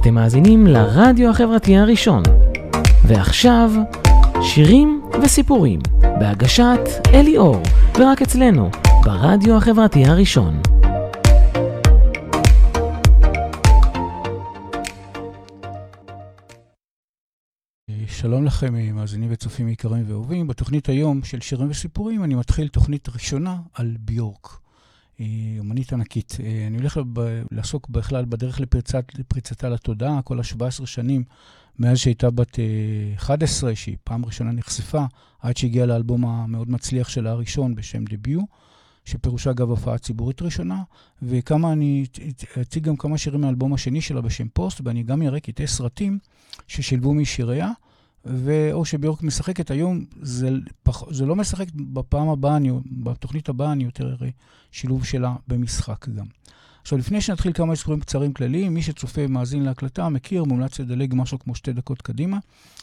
אתם מאזינים לרדיו החברתי הראשון. ועכשיו, שירים וסיפורים, בהגשת אלי אור, ורק אצלנו, ברדיו החברתי הראשון. שלום לכם, מאזינים וצופים יקרים ואהובים. בתוכנית היום של שירים וסיפורים אני מתחיל תוכנית ראשונה על ביורק. אומנית ענקית. אני הולך לעסוק בכלל בדרך לפריצת, לפריצתה לתודעה, כל ה-17 שנים מאז שהייתה בת 11, שהיא פעם ראשונה נחשפה, עד שהגיעה לאלבום המאוד מצליח שלה הראשון בשם דביו, שפירושה אגב הופעה ציבורית ראשונה, וכמה אני אציג גם כמה שירים מהאלבום השני שלה בשם פוסט, ואני גם אראה קטעי סרטים ששילבו משיריה. ואו שביורק משחקת היום, זה, פח, זה לא משחק בפעם הבאה, אני, בתוכנית הבאה אני יותר אראה שילוב שלה במשחק גם. עכשיו, לפני שנתחיל כמה אזכורים קצרים כלליים, מי שצופה ומאזין להקלטה, מכיר, מומלץ לדלג משהו כמו שתי דקות קדימה,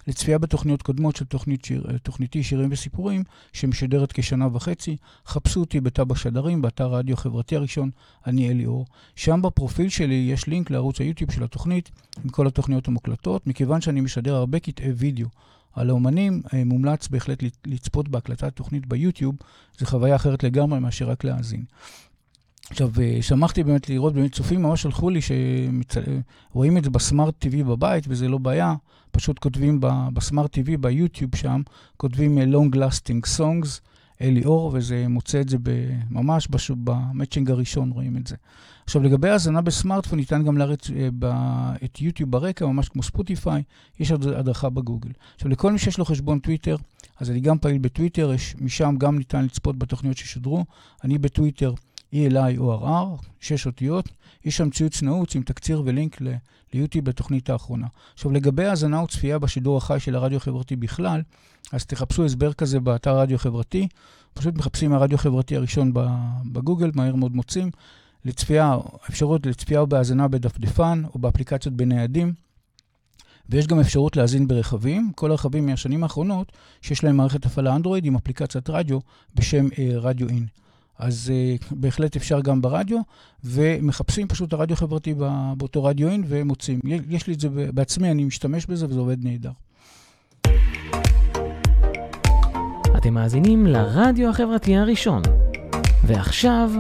לצפייה בתוכניות קודמות של תוכנית שיר, תוכניתי שירים וסיפורים, שמשדרת כשנה וחצי. חפשו אותי בתא בשדרים, באתר רדיו חברתי הראשון, אני אלי אור. שם בפרופיל שלי יש לינק לערוץ היוטיוב של התוכנית, עם כל התוכניות המוקלטות, מכיוון שאני משדר הרבה קטעי וידאו. על האומנים, מומלץ בהחלט לצפות בהקלטת תוכנית ביוטיוב, זו חוויה אחרת לגמרי מאשר רק להאזין. עכשיו, שמחתי באמת לראות, באמת צופים ממש שלחו לי שרואים את זה בסמארט TV בבית, וזה לא בעיה, פשוט כותבים בסמארט TV, ביוטיוב שם, כותבים Long Lasting Songs, אלי אור, וזה מוצא את זה ממש במצ'ינג הראשון, רואים את זה. עכשיו, לגבי האזנה בסמארטפון, ניתן גם להריץ את יוטיוב ברקע, ממש כמו ספוטיפיי, יש הדרכה בגוגל. עכשיו, לכל מי שיש לו חשבון טוויטר, אז אני גם פעיל בטוויטר, יש, משם גם ניתן לצפות בתוכניות ששודרו. אני בטוויטר. ELI-ORR, שש אותיות, יש שם ציוץ נעוץ עם תקציר ולינק ל- ליוטיוב בתוכנית האחרונה. עכשיו, לגבי האזנה וצפייה בשידור החי של הרדיו החברתי בכלל, אז תחפשו הסבר כזה באתר רדיו חברתי, פשוט מחפשים הרדיו החברתי הראשון בגוגל, מהר מאוד מוצאים, לצפייה, אפשרות לצפייה או בהאזנה בדפדפן או באפליקציות בניידים. ויש גם אפשרות להאזין ברכבים, כל הרכבים מהשנים האחרונות, שיש להם מערכת הפעלה אנדרואיד עם אפליקציית רדיו בשם אה, רדיו אין. אז uh, בהחלט אפשר גם ברדיו, ומחפשים פשוט הרדיו החברתי באותו רדיו אין ומוצאים. יש לי את זה בעצמי, אני משתמש בזה וזה עובד נהדר. אתם מאזינים לרדיו החברתי הראשון. ועכשיו,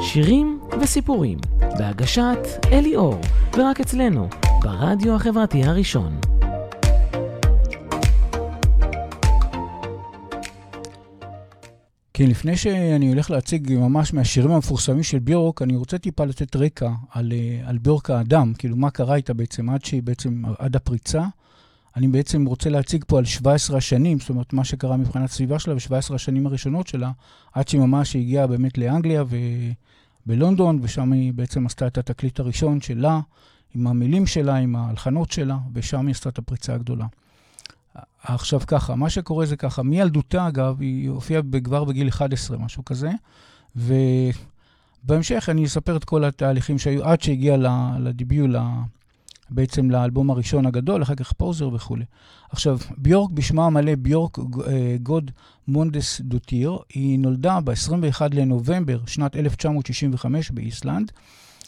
שירים וסיפורים, בהגשת אלי אור, ורק אצלנו, ברדיו החברתי הראשון. כן, לפני שאני הולך להציג ממש מהשירים המפורסמים של ביורק, אני רוצה טיפה לתת רקע על, על ביורק האדם, כאילו מה קרה איתה בעצם עד שהיא בעצם, עד הפריצה. אני בעצם רוצה להציג פה על 17 השנים, זאת אומרת, מה שקרה מבחינת סביבה שלה ב-17 השנים הראשונות שלה, עד שהיא ממש הגיעה באמת לאנגליה ובלונדון, ושם היא בעצם עשתה את התקליט הראשון שלה, עם המילים שלה, עם ההלחנות שלה, ושם היא עשתה את הפריצה הגדולה. עכשיו ככה, מה שקורה זה ככה, מילדותה אגב, היא הופיעה כבר בגיל 11, משהו כזה, ובהמשך אני אספר את כל התהליכים שהיו עד שהגיע לדיביו, בעצם לאלבום הראשון הגדול, אחר כך פוזר וכולי. עכשיו, ביורק בשמה המלא, ביורק גוד מונדס דוטיר, היא נולדה ב-21 לנובמבר שנת 1965 באיסלנד,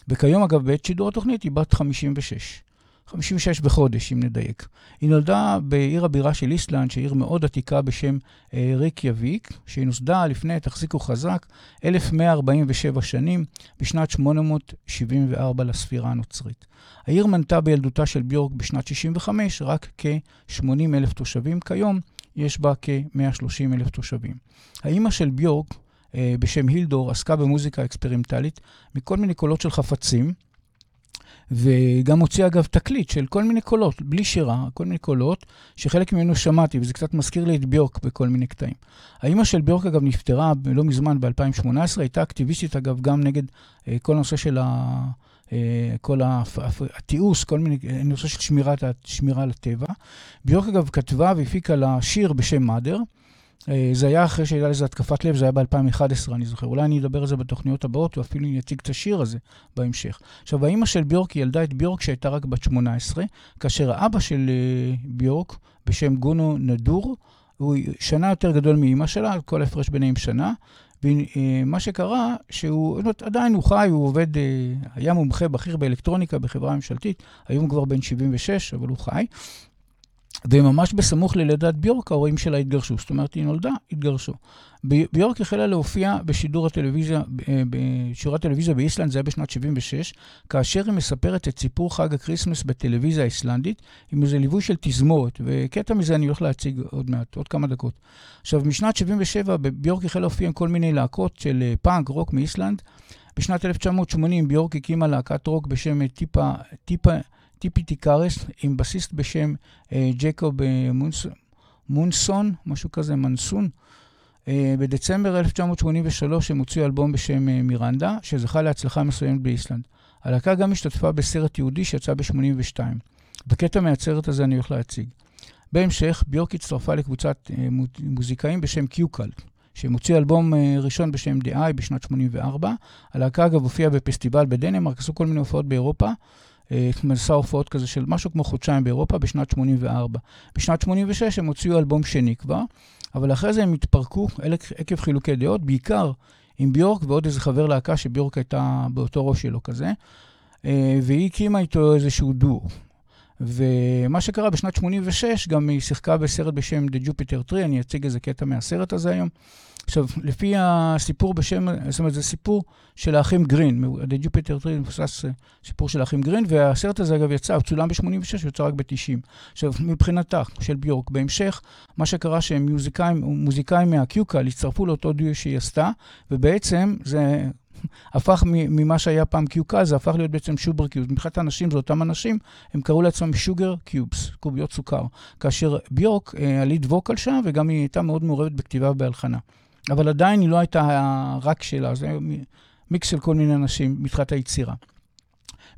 וכיום אגב בעת שידור התוכנית היא בת 56. 56 בחודש, אם נדייק. היא נולדה בעיר הבירה של איסלנד, שהיא עיר מאוד עתיקה בשם אה, ריקיאביק, שהיא נוסדה לפני, תחזיקו חזק, 1147 שנים, בשנת 874 לספירה הנוצרית. העיר מנתה בילדותה של ביורק בשנת 65 רק כ-80 אלף תושבים. כיום יש בה כ-130 אלף תושבים. האימא של ביורק, אה, בשם הילדור, עסקה במוזיקה אקספרימנטלית מכל מיני קולות של חפצים. וגם הוציא אגב תקליט של כל מיני קולות, בלי שירה, כל מיני קולות, שחלק ממנו שמעתי, וזה קצת מזכיר לי את ביורק בכל מיני קטעים. האימא של ביורק אגב נפטרה לא מזמן, ב-2018, הייתה אקטיביסטית אגב גם נגד אה, כל הנושא של ה... אה, כל התיעוש, כל מיני, נושא של שמירת, שמירה על הטבע. ביורק אגב כתבה והפיקה לה שיר בשם מאדר. אה, זה היה אחרי שהייתה לזה התקפת לב, זה היה ב-2011, אני זוכר. אולי אני אדבר על זה בתוכניות הבאות, ואפילו אני אציג את השיר הזה בהמשך. עכשיו, האימא של ביורק ילדה את ביורק שהייתה רק בת 18, כאשר האבא של אה, ביורק, בשם גונו נדור, הוא שנה יותר גדול מאימא שלה, כל ההפרש ביניהם שנה, ומה שקרה, שהוא עדיין הוא חי, הוא עובד, היה מומחה בכיר באלקטרוניקה בחברה ממשלתית, היום כבר בן 76, אבל הוא חי. וממש בסמוך ללידת ביורק ההורים שלה התגרשו. זאת אומרת, היא נולדה, התגרשו. ביורק החלה להופיע בשידור הטלוויזיה, אה, בשיעור הטלוויזיה באיסלנד, זה היה בשנת 76, כאשר היא מספרת את סיפור חג ה Christmas בטלוויזיה האיסלנדית, עם איזה ליווי של תזמורת, וקטע מזה אני הולך להציג עוד מעט, עוד כמה דקות. עכשיו, משנת 77 ביורק החלה להופיע עם כל מיני להקות של אה, פאנק, רוק מאיסלנד. בשנת 1980 ביורק הקימה להקת רוק בשם טיפה, טיפה, טיפי טיקארס, עם בסיסט בשם אה, ג'קוב אה, מונס, מונסון, משהו כזה, מנסון. אה, בדצמבר 1983 הם הוציאו אלבום בשם מירנדה, שזכה להצלחה מסוימת באיסלנד. הלהקה גם השתתפה בסרט יהודי שיצא ב-82. בקטע מהסרט הזה אני הולך להציג. בהמשך, ביורק הצטרפה לקבוצת מוזיקאים בשם קיוקל, שהם הוציאו אלבום ראשון בשם Eye בשנת 84. הלהקה אגב הופיעה בפסטיבל בדנמרק, עשו כל מיני הופעות באירופה. אה, מסע הופעות כזה של משהו כמו חודשיים באירופה בשנת 84. בשנת 86 הם הוציאו אלבום שני כבר, אבל אחרי זה הם התפרקו עקב חילוקי דעות, בעיקר עם ביורק ועוד איזה חבר להקה שביורק הייתה באותו ראש שלו כזה, אה, והיא הקימה איתו איזשהו דואו. ומה שקרה בשנת 86, גם היא שיחקה בסרט בשם The Jupiter 3, אני אציג איזה קטע מהסרט הזה היום. עכשיו, לפי הסיפור בשם, זאת אומרת, זה סיפור של האחים גרין, The Jupiter 3 מבוסס אה, סיפור של האחים גרין, והסרט הזה אגב יצא, הוא צולם ב-86, הוא יצא רק ב-90. עכשיו, מבחינתה של ביורק, בהמשך, מה שקרה שהם מוזיקאים, מוזיקאים מהקיוקל הצטרפו לאותו דיו שהיא עשתה, ובעצם זה הפך ממה שהיה פעם קיוקל, זה הפך להיות בעצם שובר קיובס. מבחינת האנשים, זה אותם אנשים, הם קראו לעצמם שוגר קיובס, קוביות סוכר. כאשר ביורק, אה, הליד ווקל שם, וגם היא הייתה מאוד מעורבת בכתיבה ובהלחנה. אבל עדיין היא לא הייתה רק שלה, זה מיקס של כל מיני אנשים מתחילת היצירה.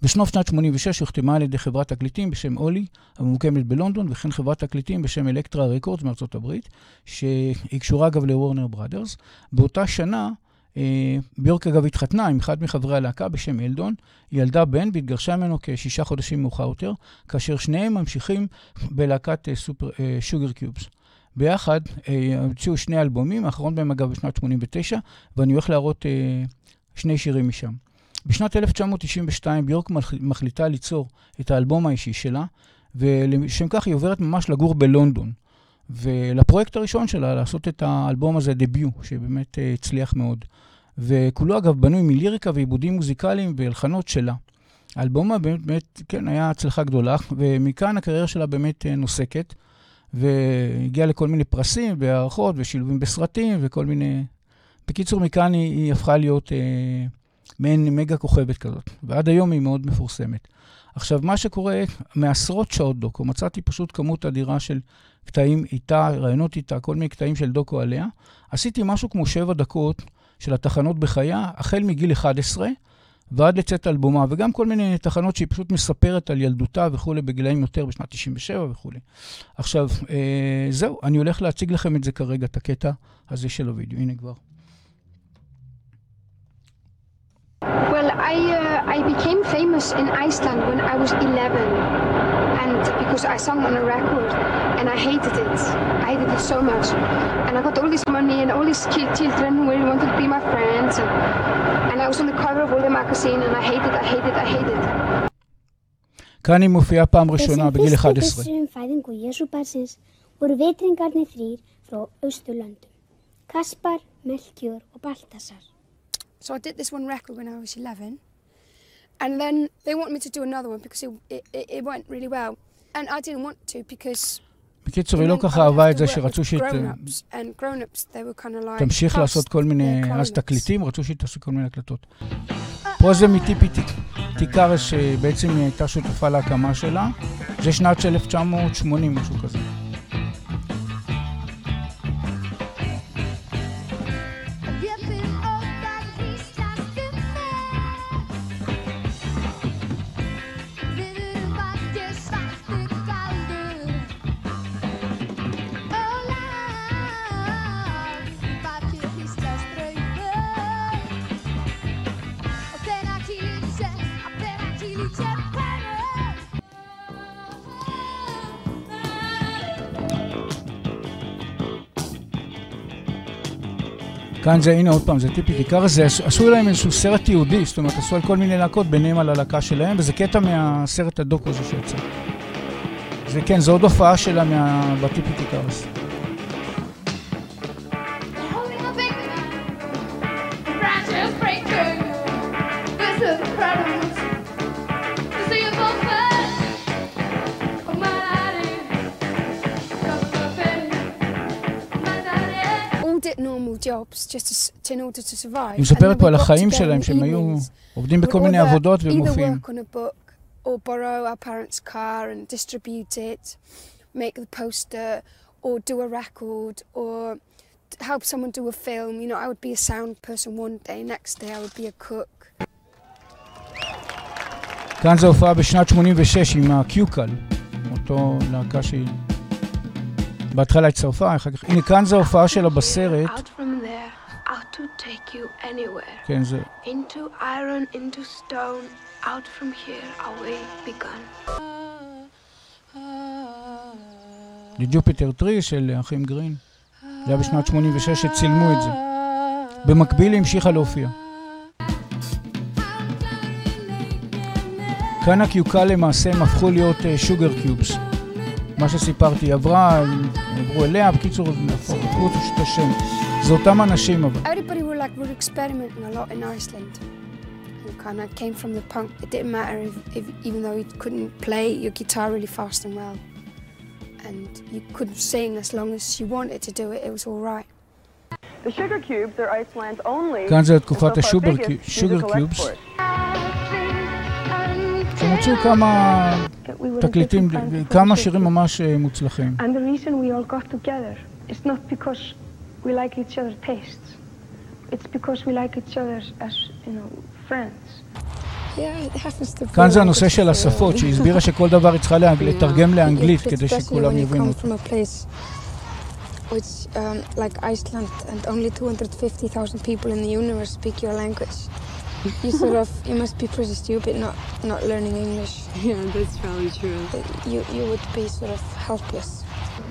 בשנות שנת 86 הוחתמה על ידי חברת תקליטים בשם אולי, הממוקמת בלונדון, וכן חברת תקליטים בשם אלקטרה רקורדס מארצות הברית, שהיא קשורה אגב לוורנר בראדרס. באותה שנה, ביורק אגב התחתנה עם אחד מחברי הלהקה בשם אלדון, ילדה בן והתגרשה ממנו כשישה חודשים מאוחר יותר, כאשר שניהם ממשיכים בלהקת אה, אה, שוגר קיובס. ביחד הוציאו שני אלבומים, האחרון בהם אגב בשנת 89, ואני הולך להראות שני שירים משם. בשנת 1992 ביורק מחליטה ליצור את האלבום האישי שלה, ולשם כך היא עוברת ממש לגור בלונדון. ולפרויקט הראשון שלה, לעשות את האלבום הזה, דביו, שבאמת uh, הצליח מאוד. וכולו אגב בנוי מליריקה ועיבודים מוזיקליים והלחנות שלה. האלבום באמת, באמת, כן, היה הצלחה גדולה, ומכאן הקריירה שלה באמת uh, נוסקת, והגיעה לכל מיני פרסים והערכות ושילובים בסרטים וכל מיני... בקיצור, מכאן היא, היא הפכה להיות uh, מעין מגה כוכבת כזאת, ועד היום היא מאוד מפורסמת. עכשיו, מה שקורה, מעשרות שעות דוקו, מצאתי פשוט כמות אדירה של קטעים איתה, רעיונות איתה, כל מיני קטעים של דוקו עליה. עשיתי משהו כמו שבע דקות של התחנות בחייה, החל מגיל 11 ועד לצאת אלבומה, וגם כל מיני תחנות שהיא פשוט מספרת על ילדותה וכולי, בגילאים יותר, בשנת 97 וכולי. עכשיו, אה, זהו, אני הולך להציג לכם את זה כרגע, את הקטע הזה של הוידאו. הנה כבר. Well, I, uh, I became famous in Iceland when I was 11. and because I sung on a record and I hated it. I hated it so much. And I got all this money and all these children who really wanted to be my friends. And, and I was on the cover of all the magazine and I hated, I hated, I hated. כאן היא מופיעה פעם ראשונה בגיל 11. fæðingu Jésu barsins voru vitringarnir þrýr frá Austurlöndum. Kaspar, Melkjör og Baltasar. So I did this one record when I was 11 And then they want me to do another one because it, it, it went really well. And I didn't want to because... בקיצור, היא לא ככה אהבה את זה שרצו שהיא תמשיך לעשות כל מיני, אז תקליטים, רצו שהיא תעשה כל מיני הקלטות. פה זה מטיפי תיקרס, שבעצם היא הייתה שותפה להקמה שלה. זה שנת 1980, משהו כזה. כאן זה, הנה עוד פעם, זה טיפי עיקר זה, עשו להם איזשהו סרט יהודי, זאת אומרת, עשו על כל מיני להקות, ביניהם על הלהקה שלהם, וזה קטע מהסרט הדוקו הזה שיצא. זה כן, זו עוד הופעה שלה מה... בטיפי עיקרס. היא מספרת פה על החיים שלהם, שהם היו עובדים בכל מיני עבודות ומופיעים. or borrow our parents' car and distribute it, make the poster, or do a record, or help someone do a film. You know, I would be a sound person one day, next day I would be a cook. כאן זו הופעה בשנת 86 עם הקיוקל, אותו להקה שהיא בהתחלה הצטרפה, אחר כך, הנה כאן זו ההופעה שלה בסרט. כן, זה... Into iron, into stone, out from here, away begun. לג'ופיטר טרי של האחים גרין. זה היה בשנת 86 שצילמו את זה. במקביל היא המשיכה להופיע. כאן הקיוקה למעשה הם הפכו להיות שוגר uh, קיובס. מה שסיפרתי, עברה, עברו אליה, בקיצור, הפכו את השם. זה אותם אנשים אבל. Everybody were like, we're experimenting a lot in Iceland. You kind of came from the punk. It didn't matter if, if even though you couldn't play your guitar really fast and well. And you could sing as long as you wanted to do it, it was all right. The sugar cubes are Iceland's only כאן זה תקופת השוגר קיובס. שהם הוציאו כמה תקליטים, כמה שירים ממש מוצלחים. And the reason we all got together is not because we like each other's tastes. It's because we like each other as, you know, friends. כאן זה הנושא של השפות, שהיא הסבירה שכל דבר היא צריכה לתרגם לאנגלית כדי שכולם יבינו אותו. which um, like Iceland and only 250,000 people in the universe speak your language. you sort of you must be pretty stupid not not learning English. Yeah, that's probably true. You you would be sort of helpless.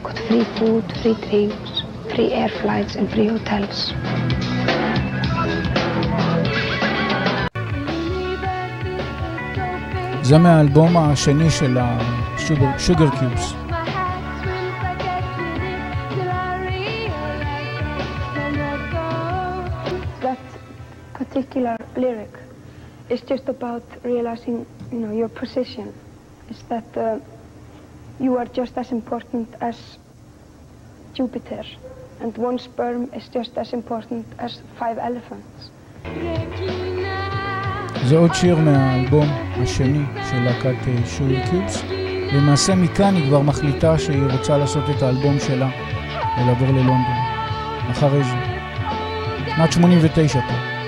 Got free food, free drinks, free air flights and free hotels. זה מהאלבום השני של השוגר קיובס. particular lyric is just about realizing, you know, your position. Is that uh, you are just as important as Jupiter, and one sperm is just as important as five elephants. זה עוד שיר מהאלבום השני של להקת שורי קיובס. למעשה מכאן היא כבר מחליטה שהיא רוצה לעשות את האלבום שלה ולעבור ללונדון. אחרי זה. שנת 89 פה.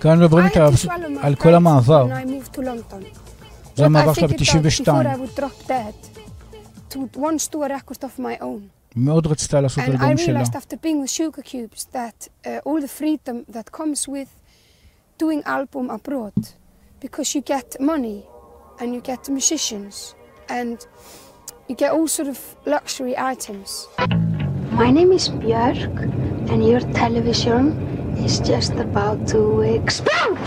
כאן מדברים איתה על כל המעבר. זה המעבר שלה ב-92. מאוד רצתה לעשות אלבום שלה. doing album abroad because you get money and you get musicians and you get all sort of luxury items. My name is Björk and your television is just about to explode!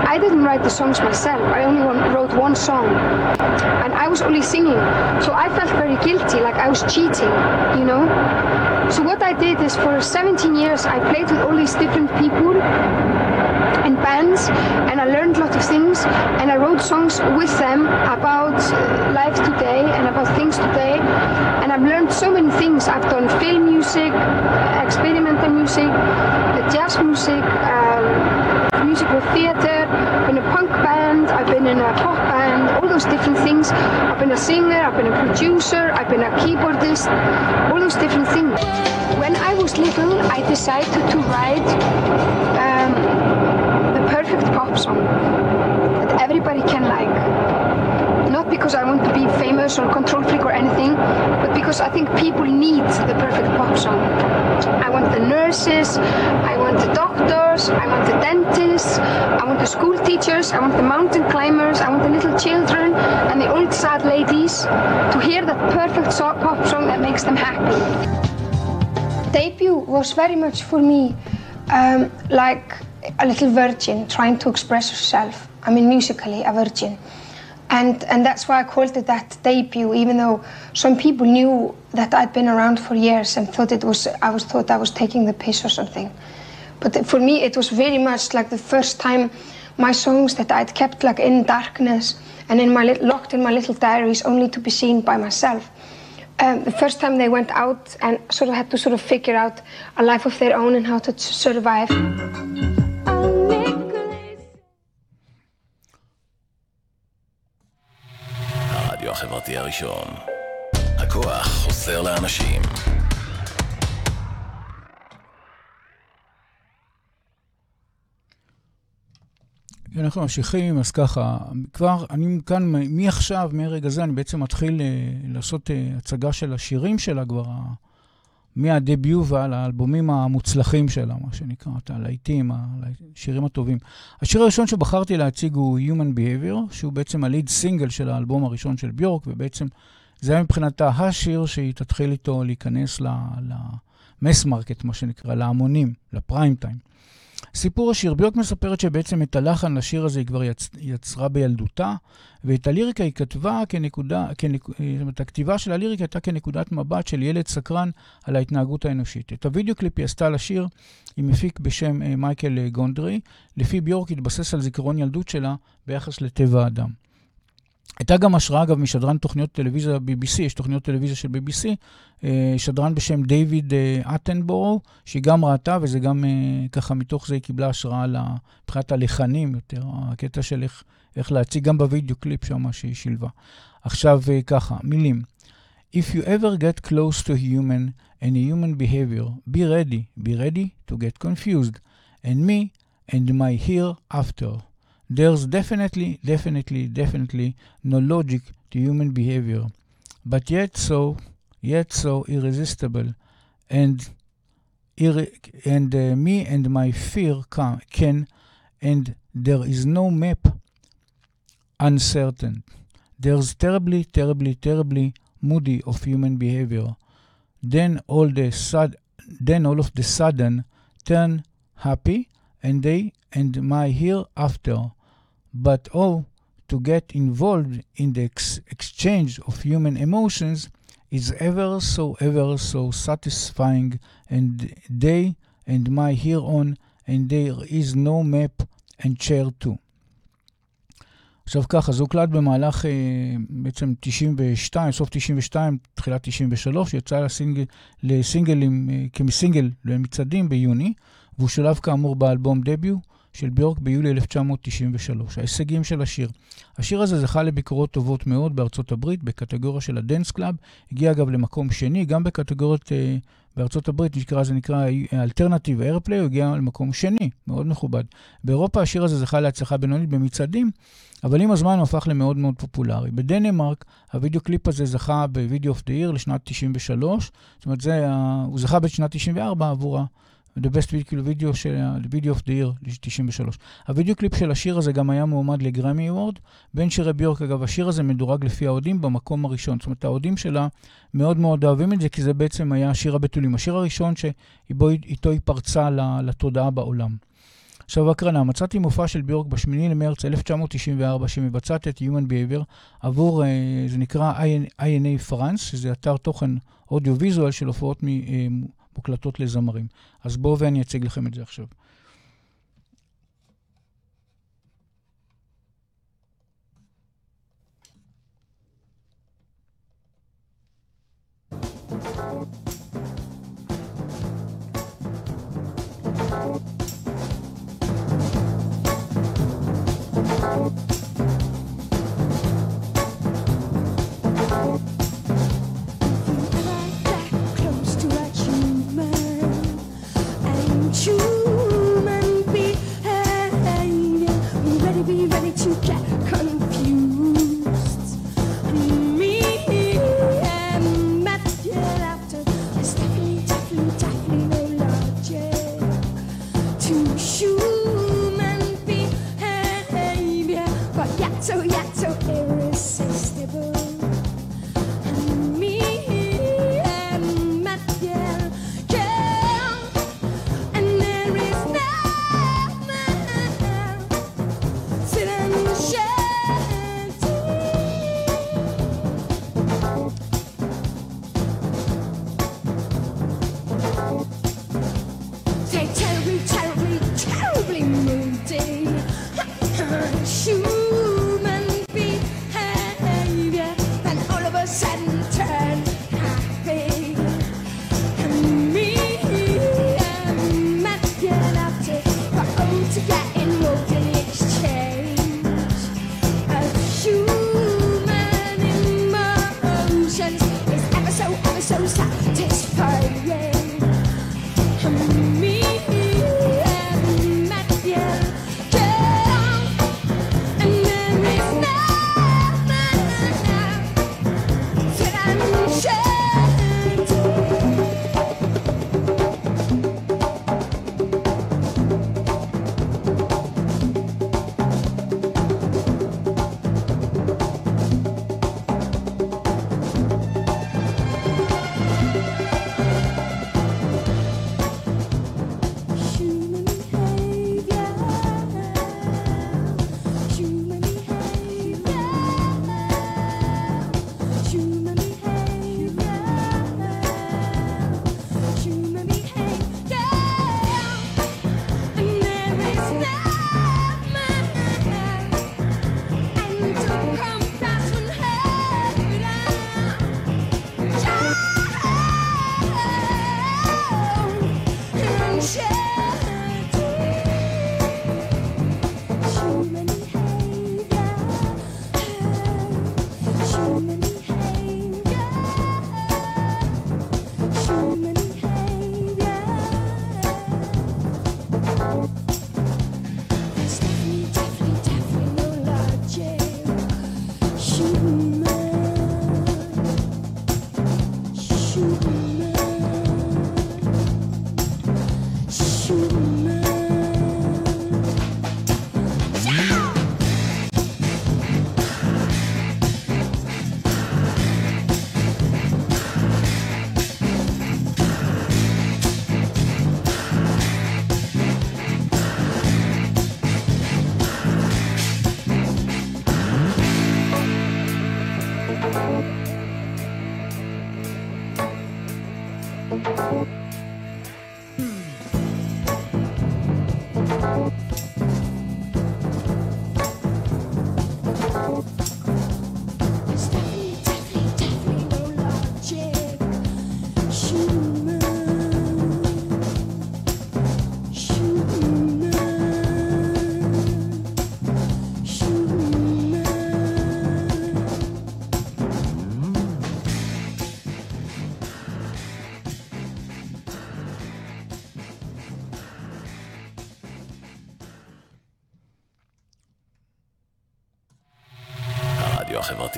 I didn't write the songs myself. I only wrote one song. And I was only singing. So I felt very guilty, like I was cheating, you know? So what I did is for 17 years I played with all these different people in bands and I learned a lot of things and I wrote songs with them about life today and about things today and I've learned so many things. I've done film music, experimental music, jazz music, um, musical theater, I've been a punk band, I've been in a pop band, all those different things. I've been a singer, I've been a producer, I've been a keyboardist, all those different things. When I was little, I decided to write um, perfect pop song that everybody can like not because I want to be famous or control freak or anything, but because I think people need the perfect pop song. I want the nurses, I want the doctors, I want the dentists, I want the school teachers, I want the mountain climbers, I want the little children and the old sad ladies to hear that perfect pop song that makes them happy. Debut was very much for me um, like a little virgin trying to express herself. I mean, musically, a virgin. And, and that's why I called it that debut, even though some people knew that I'd been around for years and thought it was, I was thought I was taking the piss or something. But for me, it was very much like the first time my songs that I'd kept like in darkness and in my lit- locked in my little diaries only to be seen by myself. Um, the first time they went out and sort of had to sort of figure out a life of their own and how to survive. החברתי הראשון. הכוח חוסר לאנשים. אנחנו ממשיכים, אז ככה, כבר, אני כאן, מעכשיו, מרגע זה, אני בעצם מתחיל אה, לעשות אה, הצגה של השירים שלה כבר, ה- מה Debut ועל האלבומים המוצלחים שלה, מה שנקרא, את הלהיטים, השירים הטובים. השיר הראשון שבחרתי להציג הוא Human Behavior, שהוא בעצם ה lead single של האלבום הראשון של ביורק, ובעצם זה היה מבחינתה השיר שהיא תתחיל איתו להיכנס ל mass market, מה שנקרא, להמונים, לפריים טיים. סיפור השיר, ביורק מספרת שבעצם את הלחן לשיר הזה היא כבר יצ... יצרה בילדותה, ואת הליריקה היא כתבה כנקודה, כנק... זאת אומרת, הכתיבה של הליריקה הייתה כנקודת מבט של ילד סקרן על ההתנהגות האנושית. את הוידאו קליפ היא עשתה לשיר, היא מפיק בשם אה, מייקל אה, גונדרי, לפי ביורק התבסס על זיכרון ילדות שלה ביחס לטבע האדם. הייתה גם השראה, אגב, משדרן תוכניות טלוויזיה BBC, יש תוכניות טלוויזיה של BBC, אה, שדרן בשם דיוויד אה, אטנבורו, שהיא גם ראתה, וזה גם אה, ככה, מתוך זה היא קיבלה השראה מבחינת הלחנים יותר, הקטע של איך, איך להציג, גם בווידאו קליפ שם שהיא שילבה. עכשיו ככה, מילים. If you ever get close to human and human behavior, be ready, be ready to get confused. And me and my here after. There's definitely, definitely, definitely no logic to human behavior, but yet so, yet so irresistible, and ir- and uh, me and my fear can, can, and there is no map uncertain. There's terribly, terribly, terribly moody of human behavior. Then all the sud- then all of the sudden turn happy, and they and my hereafter but oh, to get involved in the ex- exchange of human emotions is ever so, ever so satisfying, and they and my here on, and there is no map and chair too. עכשיו ככה, זה הוקלט במהלך אה, בעצם 92, סוף 92, תחילת 93, יצא לסינגל, לסינגלים, אה, כמסינגל למצעדים ביוני, והוא שולב כאמור באלבום דביוט. של ביורק ביולי 1993. ההישגים של השיר. השיר הזה זכה לביקורות טובות מאוד בארצות הברית, בקטגוריה של ה dance club. הגיע אגב למקום שני, גם בקטגוריות אה, בארצות הברית, נקרא, זה נקרא alternative airplay, הוא הגיע למקום שני, מאוד מכובד. באירופה השיר הזה זכה להצלחה בינונית במצעדים, אבל עם הזמן הוא הפך למאוד מאוד פופולרי. בדנמרק, הוידאו קליפ הזה זכה ב video of the year לשנת 93, זאת אומרת, זה, הוא זכה בשנת 94 עבור ה... The Best Video, video של ה-Video of the Year, 93. הוידאו קליפ של השיר הזה גם היה מועמד לגרמי אוורד. בין שירי ביורק, אגב, השיר הזה מדורג לפי האוהדים במקום הראשון. זאת אומרת, האוהדים שלה מאוד מאוד אוהבים את זה, כי זה בעצם היה שיר הבתולים. השיר הראשון שאיתו היא פרצה לתודעה בעולם. עכשיו הקרנה, מצאתי מופע של ביורק ב-8 למרץ 1994 שמבצעת את Human Behavior עבור, זה נקרא INA France, שזה אתר תוכן אודיו-ויזואל של הופעות מוקלטות לזמרים. אז בואו ואני אציג לכם את זה עכשיו. thank you ready to get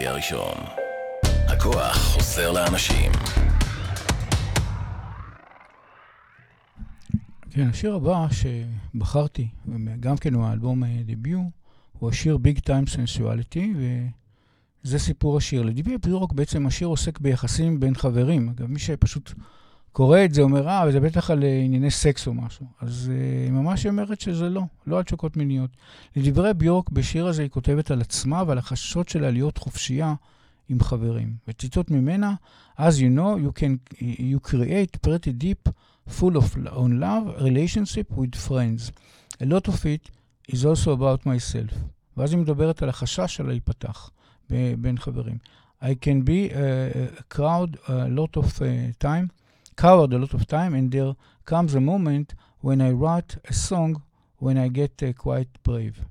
החברתי הראשון. הכוח חוזר לאנשים. כן, השיר הבא שבחרתי, גם כן הוא האלבום אה, דביוט, הוא השיר Big Time Sensuality, וזה סיפור השיר. לדיבי ביורוק בעצם השיר עוסק ביחסים בין חברים. אגב, מי שפשוט קורא את זה אומר, אה, זה בטח על אה, ענייני סקס או משהו. אז אה, היא ממש אומרת שזה לא, לא על תשוקות מיניות. לדברי ביורק, בשיר הזה היא כותבת על עצמה ועל החששות שלה להיות חופשייה עם חברים. וציטוט ממנה, As you know, you can you create pretty deep, full of on love relationship with friends. A lot of it is also about myself. ואז היא מדברת על החשש שלה להיפתח בין חברים. I can be a, a crowd a lot of time, coward a lot of time, and there comes a moment when I write a song when I get uh, quite brave.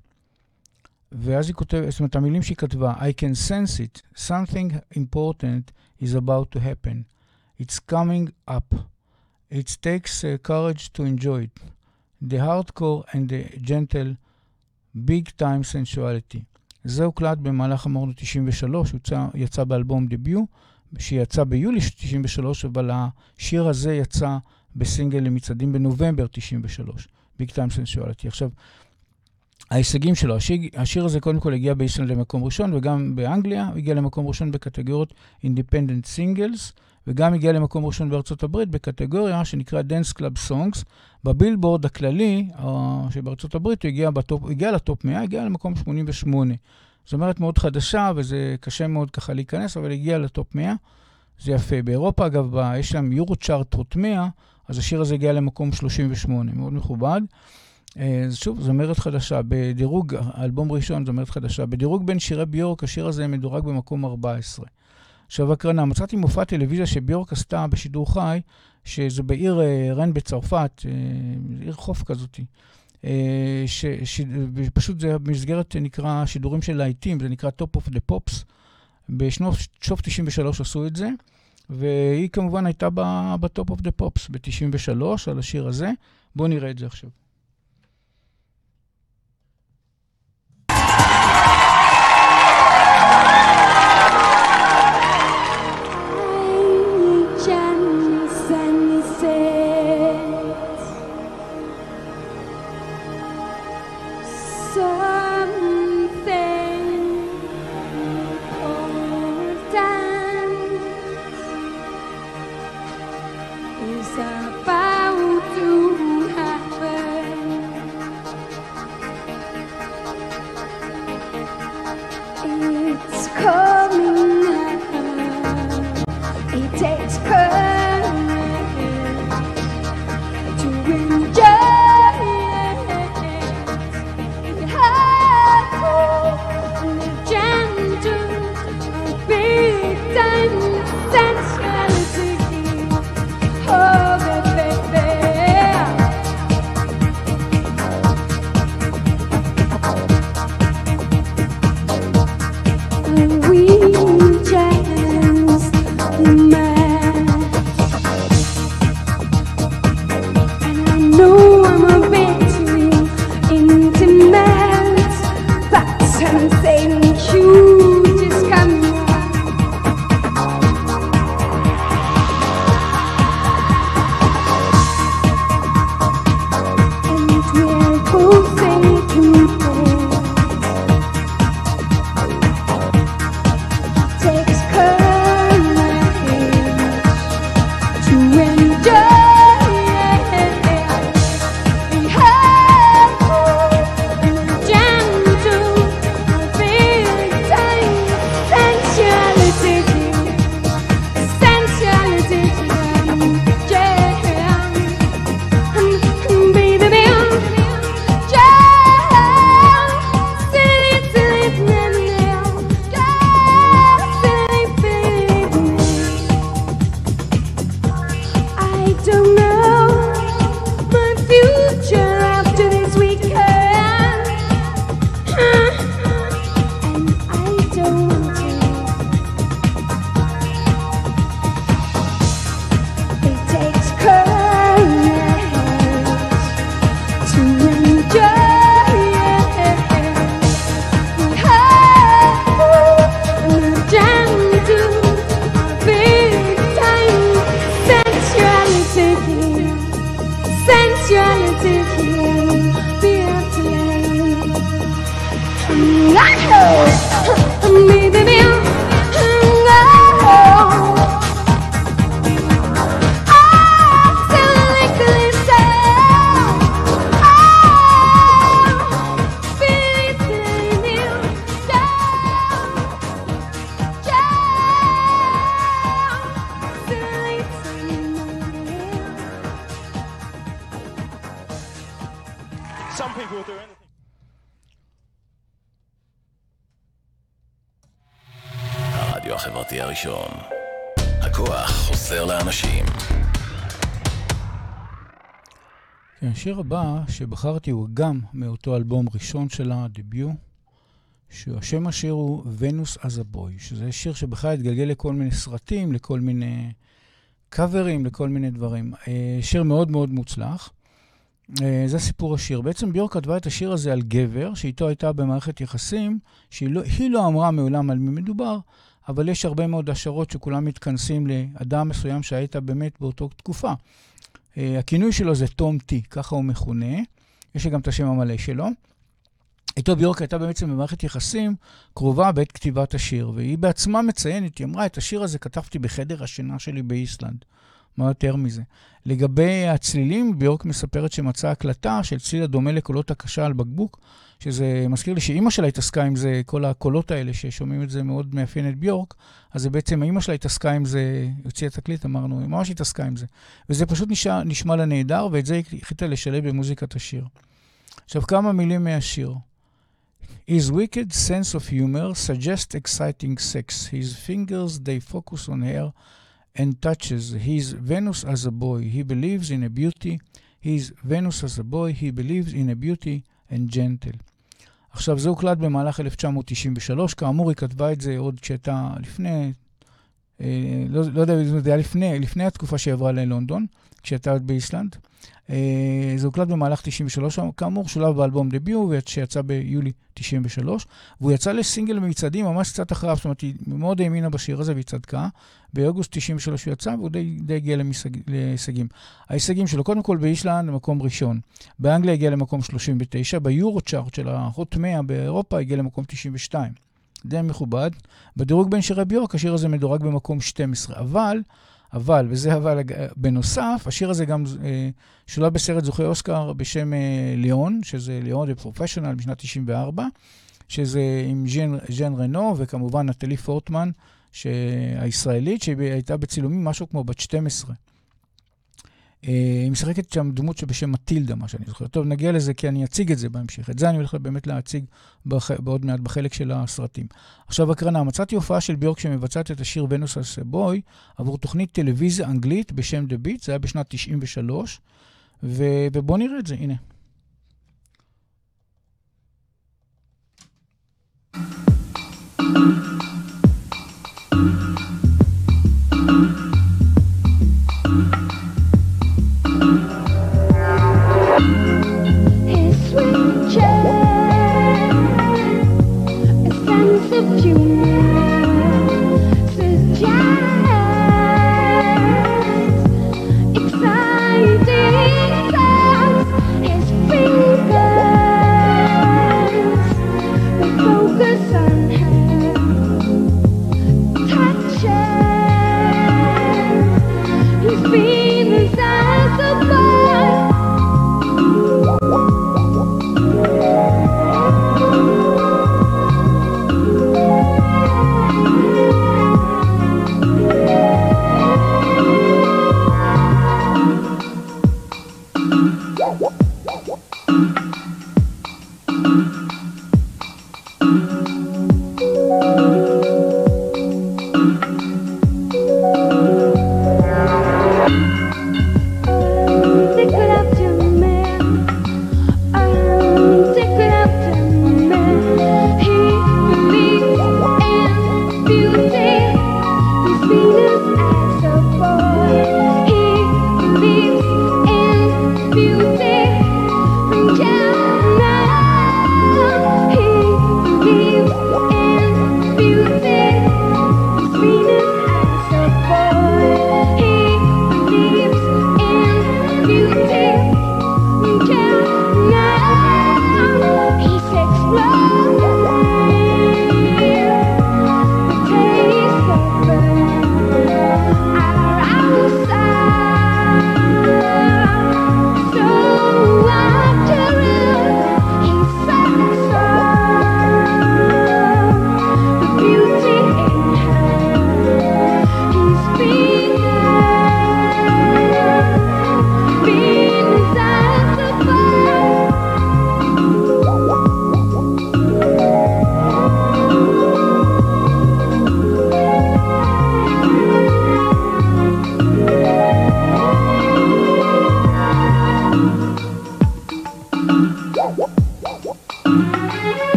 ואז היא כותבת, זאת אומרת, המילים שהיא כתבה, I can sense it, something important is about to happen. It's coming up. It takes uh, courage to enjoy it. The hardcore and the gentle Big Time Sensuality. זה הוקלט במהלך אמרנו 93, יצא, יצא באלבום דביוט, שיצא ביולי 93, אבל השיר הזה יצא בסינגל למצעדים בנובמבר 93, Big Time Sensuality. עכשיו, ההישגים שלו, השיר, השיר הזה קודם כל הגיע באיסלנד למקום ראשון, וגם באנגליה הוא הגיע למקום ראשון בקטגוריות Independent Singles, וגם הגיע למקום ראשון בארצות הברית בקטגוריה שנקרא Dance Club Songs. בבילבורד הכללי שבארצות הברית הוא הגיע, בטופ, הגיע לטופ 100, הגיע למקום 88. זאת אומרת מאוד חדשה, וזה קשה מאוד ככה להיכנס, אבל הגיע לטופ 100. זה יפה. באירופה, אגב, יש להם יורו צ'ארט רוט 100, אז השיר הזה הגיע למקום 38, מאוד מכובד. אז שוב, זמרת חדשה. בדירוג, אלבום ראשון, זמרת חדשה. בדירוג בין שירי ביורק, השיר הזה מדורג במקום 14. עכשיו הקרנה, מצאתי מופע טלוויזיה שביורק עשתה בשידור חי, שזה בעיר רן בצרפת, עיר חוף כזאת. שפשוט זה במסגרת נקרא שידורים של להיטים, זה נקרא Top of the Pops. בשנות 93 עשו את זה, והיא כמובן הייתה ב Top of the Pops ב-93 על השיר הזה. בואו נראה את זה עכשיו. שבחרתי הוא גם מאותו אלבום ראשון שלה, דביוט, שהשם השיר הוא ונוס אז הבוי, שזה שיר שבכלל התגלגל לכל מיני סרטים, לכל מיני קאברים, לכל מיני דברים. אה, שיר מאוד מאוד מוצלח. אה, זה סיפור השיר. בעצם ביורק כתבה את השיר הזה על גבר, שאיתו הייתה במערכת יחסים, שהיא לא, לא אמרה מעולם על מי מדובר, אבל יש הרבה מאוד השערות שכולם מתכנסים לאדם מסוים שהיית באמת באותה תקופה. אה, הכינוי שלו זה תום טי, ככה הוא מכונה. יש לי גם את השם המלא שלו. איתו ביורק הייתה בעצם במערכת יחסים קרובה בעת כתיבת השיר, והיא בעצמה מציינת, היא אמרה, את השיר הזה כתבתי בחדר השינה שלי באיסלנד. מה יותר מזה? לגבי הצלילים, ביורק מספרת שמצאה הקלטה של צליל הדומה לקולות הקשה על בקבוק, שזה מזכיר לי שאימא שלה התעסקה עם זה, כל הקולות האלה ששומעים את זה מאוד מאפיין את ביורק, אז זה בעצם אימא שלה התעסקה עם זה, הוציאה תקליט, אמרנו, היא ממש התעסקה עם זה. וזה פשוט נשמע, נשמע לה נהדר, ואת זה היא החליטה לשלב במוזיקת השיר. עכשיו, כמה מילים מהשיר. His wicked sense of humor suggests exciting sex. His fingers, they focus on her and touches. His Venus as a boy. He believes in a beauty. His Venus as a boy. He believes in a beauty and gentle. עכשיו, זה הוקלט במהלך 1993. כאמור, היא כתבה את זה עוד כשהייתה לפני, אה, לא, לא יודע אם זה היה לפני, לפני התקופה שהיא עברה ללונדון, כשהייתה עוד באיסלנד. אה, זה הוקלט במהלך 93, כאמור, שולב באלבום דביו, שיצא ביולי 93, והוא יצא לסינגל במצעדים ממש קצת אחריו, זאת אומרת, היא מאוד האמינה בשיר הזה והיא צדקה. באוגוסט 93 הוא יצא, והוא די, די הגיע להישגים. ההישגים שלו, קודם כל באיסלנד, מקום ראשון. באנגליה הגיע למקום 39, ביורו צ'ארט של ההוט 100 באירופה הגיע למקום 92. די מכובד. בדירוג בין שירי ביורק, השיר הזה מדורג במקום 12, אבל... אבל, וזה אבל, בנוסף, השיר הזה גם אה, שולב בסרט זוכי אוסקר בשם אה, ליאון, שזה ליאון ופרופשיונל משנת 94, שזה עם ז'ן, ז'ן רנו, וכמובן נטלי פורטמן, הישראלית, שהייתה בצילומים משהו כמו בת 12. אה, היא משחקת שם דמות שבשם מטילדה, מה שאני זוכר. טוב, נגיע לזה כי אני אציג את זה בהמשך. את זה אני הולך באמת להציג בח... בעוד מעט בחלק של הסרטים. עכשיו הקרנה, מצאתי הופעה של ביורק שמבצעת את השיר ונוס אס בוי עבור תוכנית טלוויזיה אנגלית בשם The Beat, זה היה בשנת 93, ו... ובואו נראה את זה, הנה. Focus on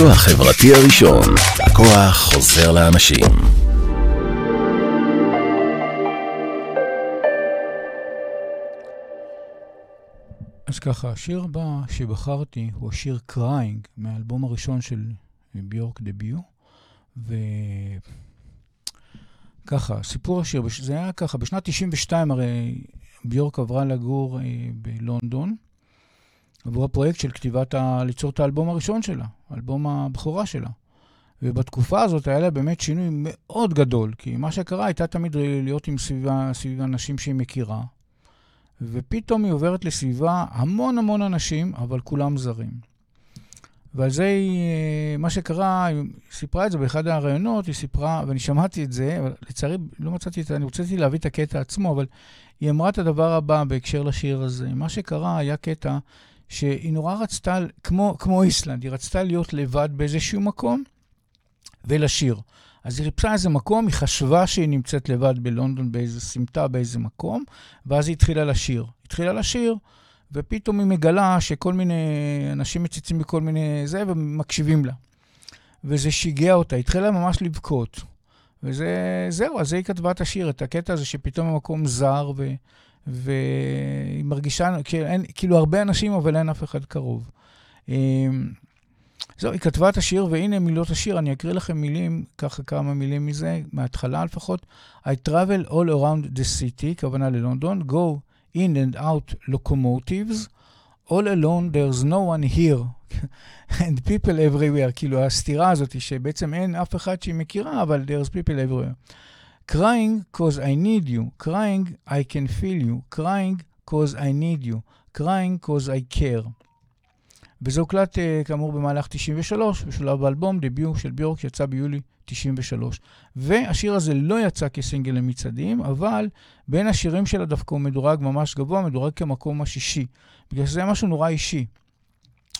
הרדיו החברתי הראשון. הכוח חוזר לאנשים. אז ככה, השיר הבא שבחרתי הוא השיר Crying, מהאלבום הראשון של ביורק Debut. וככה, סיפור השיר, זה היה ככה, בשנת 92 הרי ביורק עברה לגור אה, בלונדון. עבור הפרויקט של כתיבת, ה... ליצור את האלבום הראשון שלה, אלבום הבכורה שלה. ובתקופה הזאת היה לה באמת שינוי מאוד גדול, כי מה שקרה הייתה תמיד להיות עם סביבה, סביב אנשים שהיא מכירה, ופתאום היא עוברת לסביבה המון המון אנשים, אבל כולם זרים. ועל זה היא, מה שקרה, היא סיפרה את זה באחד הראיונות, היא סיפרה, ואני שמעתי את זה, אבל לצערי לא מצאתי את זה, אני רציתי להביא את הקטע עצמו, אבל היא אמרה את הדבר הבא בהקשר לשיר הזה. מה שקרה היה קטע שהיא נורא רצתה, כמו, כמו איסלנד, היא רצתה להיות לבד באיזשהו מקום ולשיר. אז היא חיפשה איזה מקום, היא חשבה שהיא נמצאת לבד בלונדון באיזה סמטה באיזה מקום, ואז היא התחילה לשיר. התחילה לשיר, ופתאום היא מגלה שכל מיני אנשים מציצים בכל מיני זה, ומקשיבים לה. וזה שיגע אותה, היא התחילה ממש לבכות. וזהו, אז היא כתבה את השיר, את הקטע הזה שפתאום המקום זר, ו... והיא מרגישה, כאילו, אין, כאילו הרבה אנשים, אבל אין אף אחד קרוב. אמ, זהו, היא כתבה את השיר, והנה מילות השיר, אני אקריא לכם מילים, ככה כמה מילים מזה, מההתחלה לפחות. I travel all around the city, כוונה ללונדון, go in and out locomotives, all alone, there's no one here, and people everywhere. כאילו, הסתירה הזאת, שבעצם אין אף אחד שהיא מכירה, אבל there's people everywhere. Crying cause I need you, crying I can feel you, crying cause I need you, crying cause I care. וזה הוקלט uh, כאמור במהלך 93, בשלב באלבום דביוט של ביורק שיצא ביולי 93. והשיר הזה לא יצא כסינגל למצעדים, אבל בין השירים שלה דווקא הוא מדורג ממש גבוה, מדורג כמקום השישי. בגלל שזה משהו נורא אישי.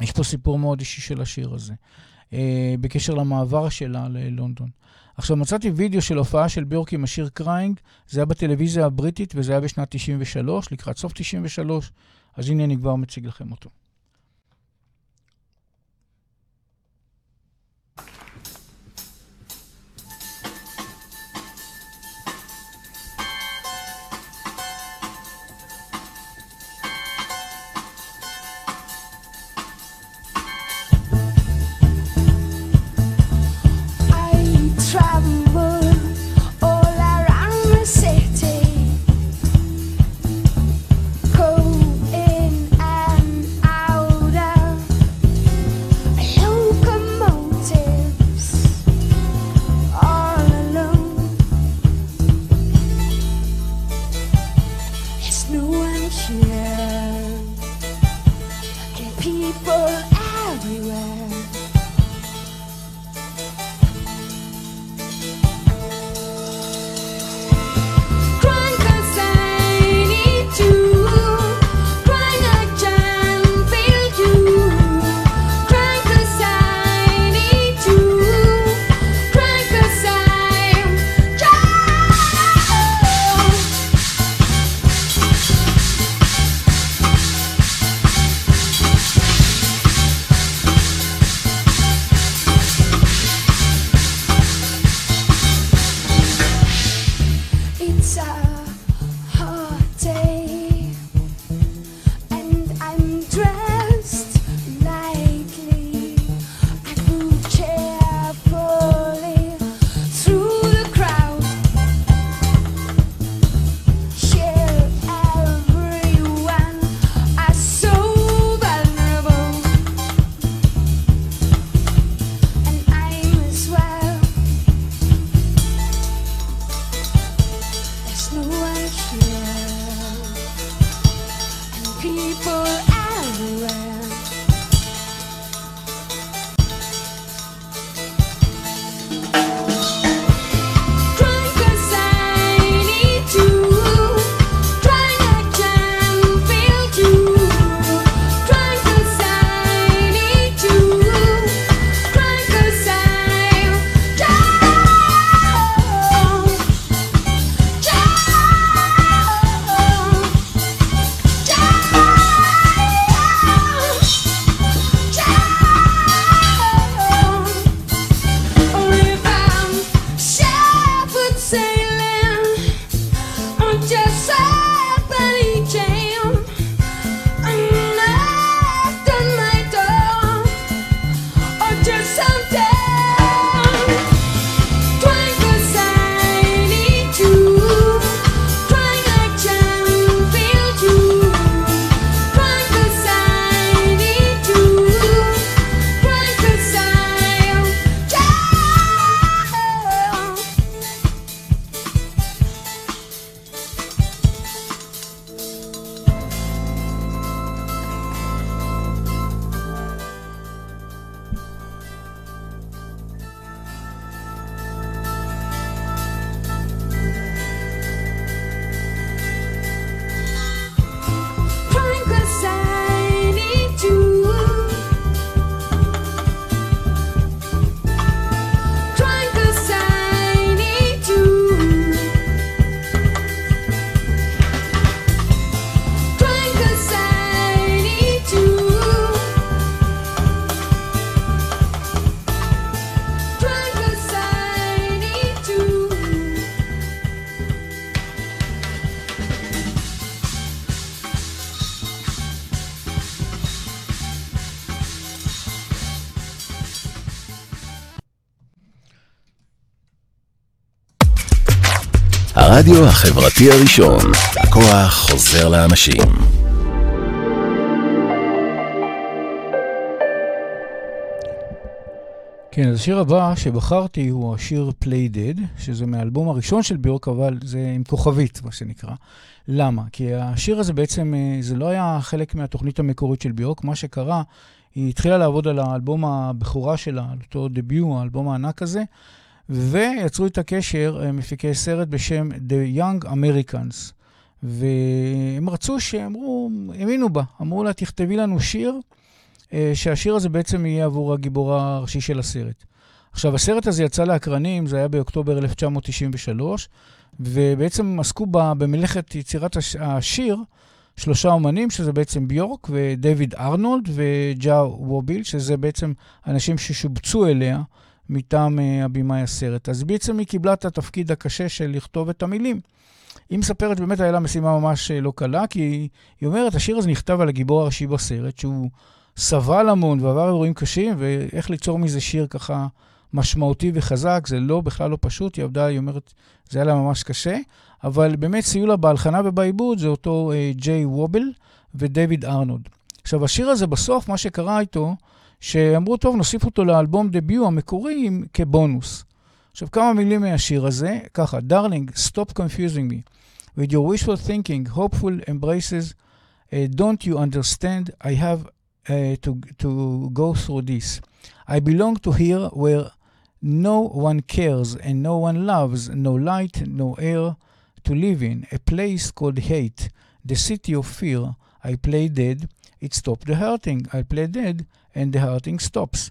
יש פה סיפור מאוד אישי של השיר הזה, אה, בקשר למעבר שלה ללונדון. עכשיו, מצאתי וידאו של הופעה של ביורק עם השיר Crying, זה היה בטלוויזיה הבריטית וזה היה בשנת 93, לקראת סוף 93, אז הנה אני כבר מציג לכם אותו. הרדיו החברתי הראשון, הכוח חוזר לאנשים. כן, אז השיר הבא שבחרתי הוא השיר Play Dead, שזה מהאלבום הראשון של ביורק, אבל זה עם כוכבית, מה שנקרא. למה? כי השיר הזה בעצם, אה, זה לא היה חלק מהתוכנית המקורית של ביורק. מה שקרה, היא התחילה לעבוד על האלבום הבכורה שלה, על אותו דביוט, האלבום הענק הזה, ויצרו את הקשר אה, מפיקי סרט בשם The Young Americans. והם רצו שאמרו, האמינו בה, אמרו לה, תכתבי לנו שיר. אה, שהשיר הזה בעצם יהיה עבור הגיבור הראשי של הסרט. עכשיו, הסרט הזה יצא לאקרנים, זה היה באוקטובר 1993, ובעצם עסקו ב- במלאכת יצירת הש- השיר שלושה אומנים, שזה בעצם ביורק ודייוויד ארנולד וג'ה ווביל, שזה בעצם אנשים ששובצו אליה מטעם uh, הבמאי הסרט. אז בעצם היא קיבלה את התפקיד הקשה של לכתוב את המילים. היא מספרת, באמת היה לה משימה ממש אה, לא קלה, כי היא, אומרת, השיר הזה נכתב על הגיבור הראשי בסרט, שהוא סבל המון ועבר אירועים קשים, ואיך ליצור מזה שיר ככה משמעותי וחזק, זה לא, בכלל לא פשוט. היא עבדה, היא אומרת, זה היה לה ממש קשה, אבל באמת סייעו לה בהלחנה ובעיבוד, זה אותו אה, ג'יי וובל ודייוויד ארנולד. עכשיו, השיר הזה בסוף, מה שקרה איתו, שאמרו, טוב, נוסיף אותו לאלבום דביוט המקורי עם- כבונוס. עכשיו, כמה מילים מהשיר הזה, ככה, Darling, stop confusing me. With your wishful thinking, hopeful embraces, uh, don't you understand? I have uh, to, to go through this. I belong to here where no one cares and no one loves, no light, no air to live in, a place called hate, the city of fear. I play dead, it stopped the hurting. I play dead and the hurting stops.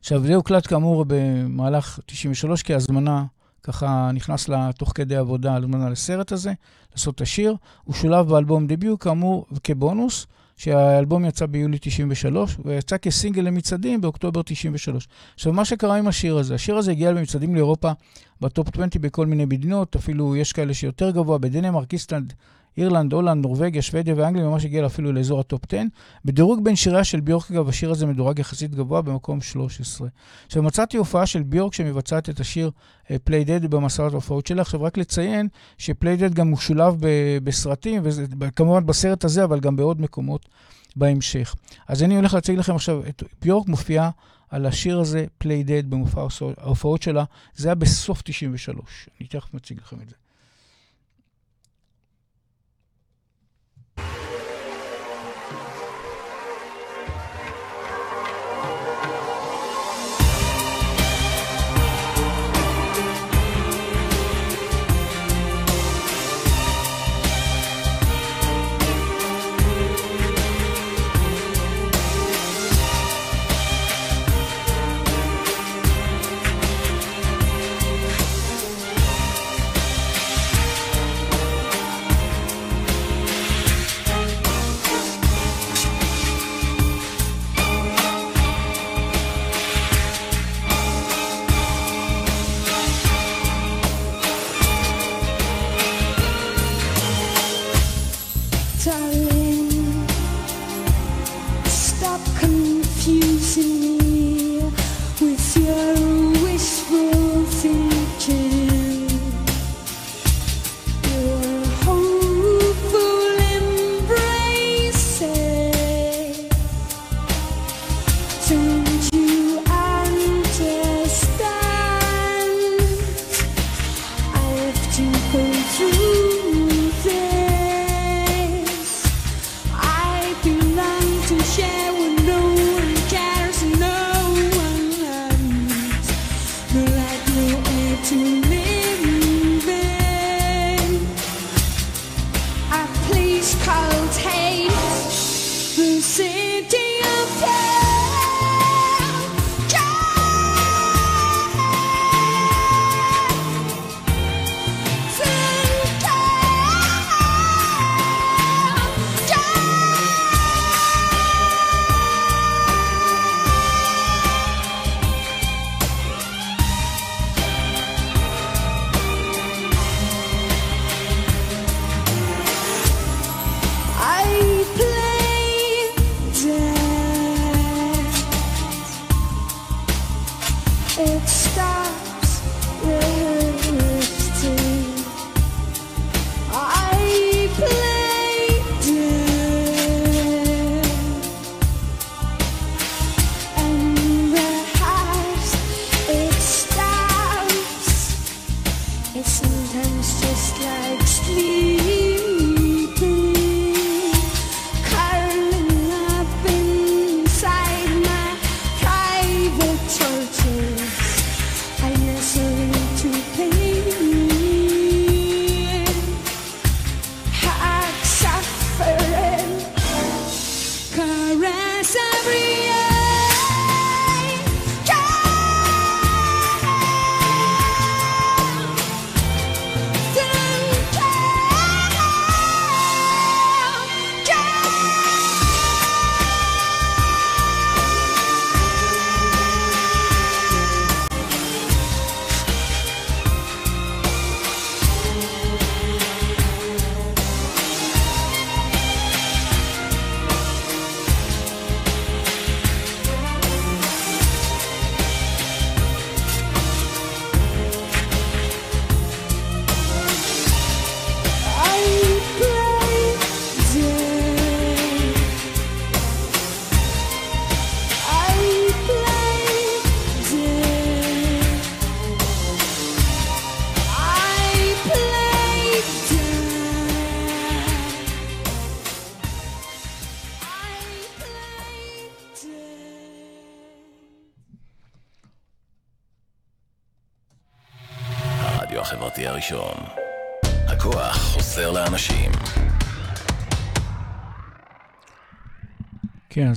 עכשיו, זה הוקלט כאמור במהלך 93 כהזמנה, ככה נכנס לה תוך כדי עבודה הזמנה לסרט הזה, לעשות את השיר. הוא שולב באלבום דביוט, כאמור, כבונוס, שהאלבום יצא ביולי 93, ויצא כסינגל למצעדים באוקטובר 93. עכשיו, מה שקרה עם השיר הזה, השיר הזה הגיע למצעדים לאירופה ב top 20 בכל מיני מדינות, אפילו יש כאלה שיותר גבוה, בדנמרק, איסלנד, אירלנד, הולנד, נורבגיה, שוודיה ואנגליה, ממש הגיע אפילו לאזור ה top 10. בדירוג בין שיריה של ביורק, אגב, השיר הזה מדורג יחסית גבוה במקום 13. עכשיו, מצאתי הופעה של ביורק שמבצעת את השיר Play Dead במסעות ההופעות שלה. עכשיו, רק לציין ש Play Dead גם משולב בסרטים, וכמובן בסרט הזה, אבל גם בעוד מקומות בהמשך. אז אני הולך להציג לכם עכשיו את ביורק מופיעה על השיר הזה, פליי דד, במופע ההופעות שלה. זה היה בסוף 93. אני תכף מציג לכם את זה.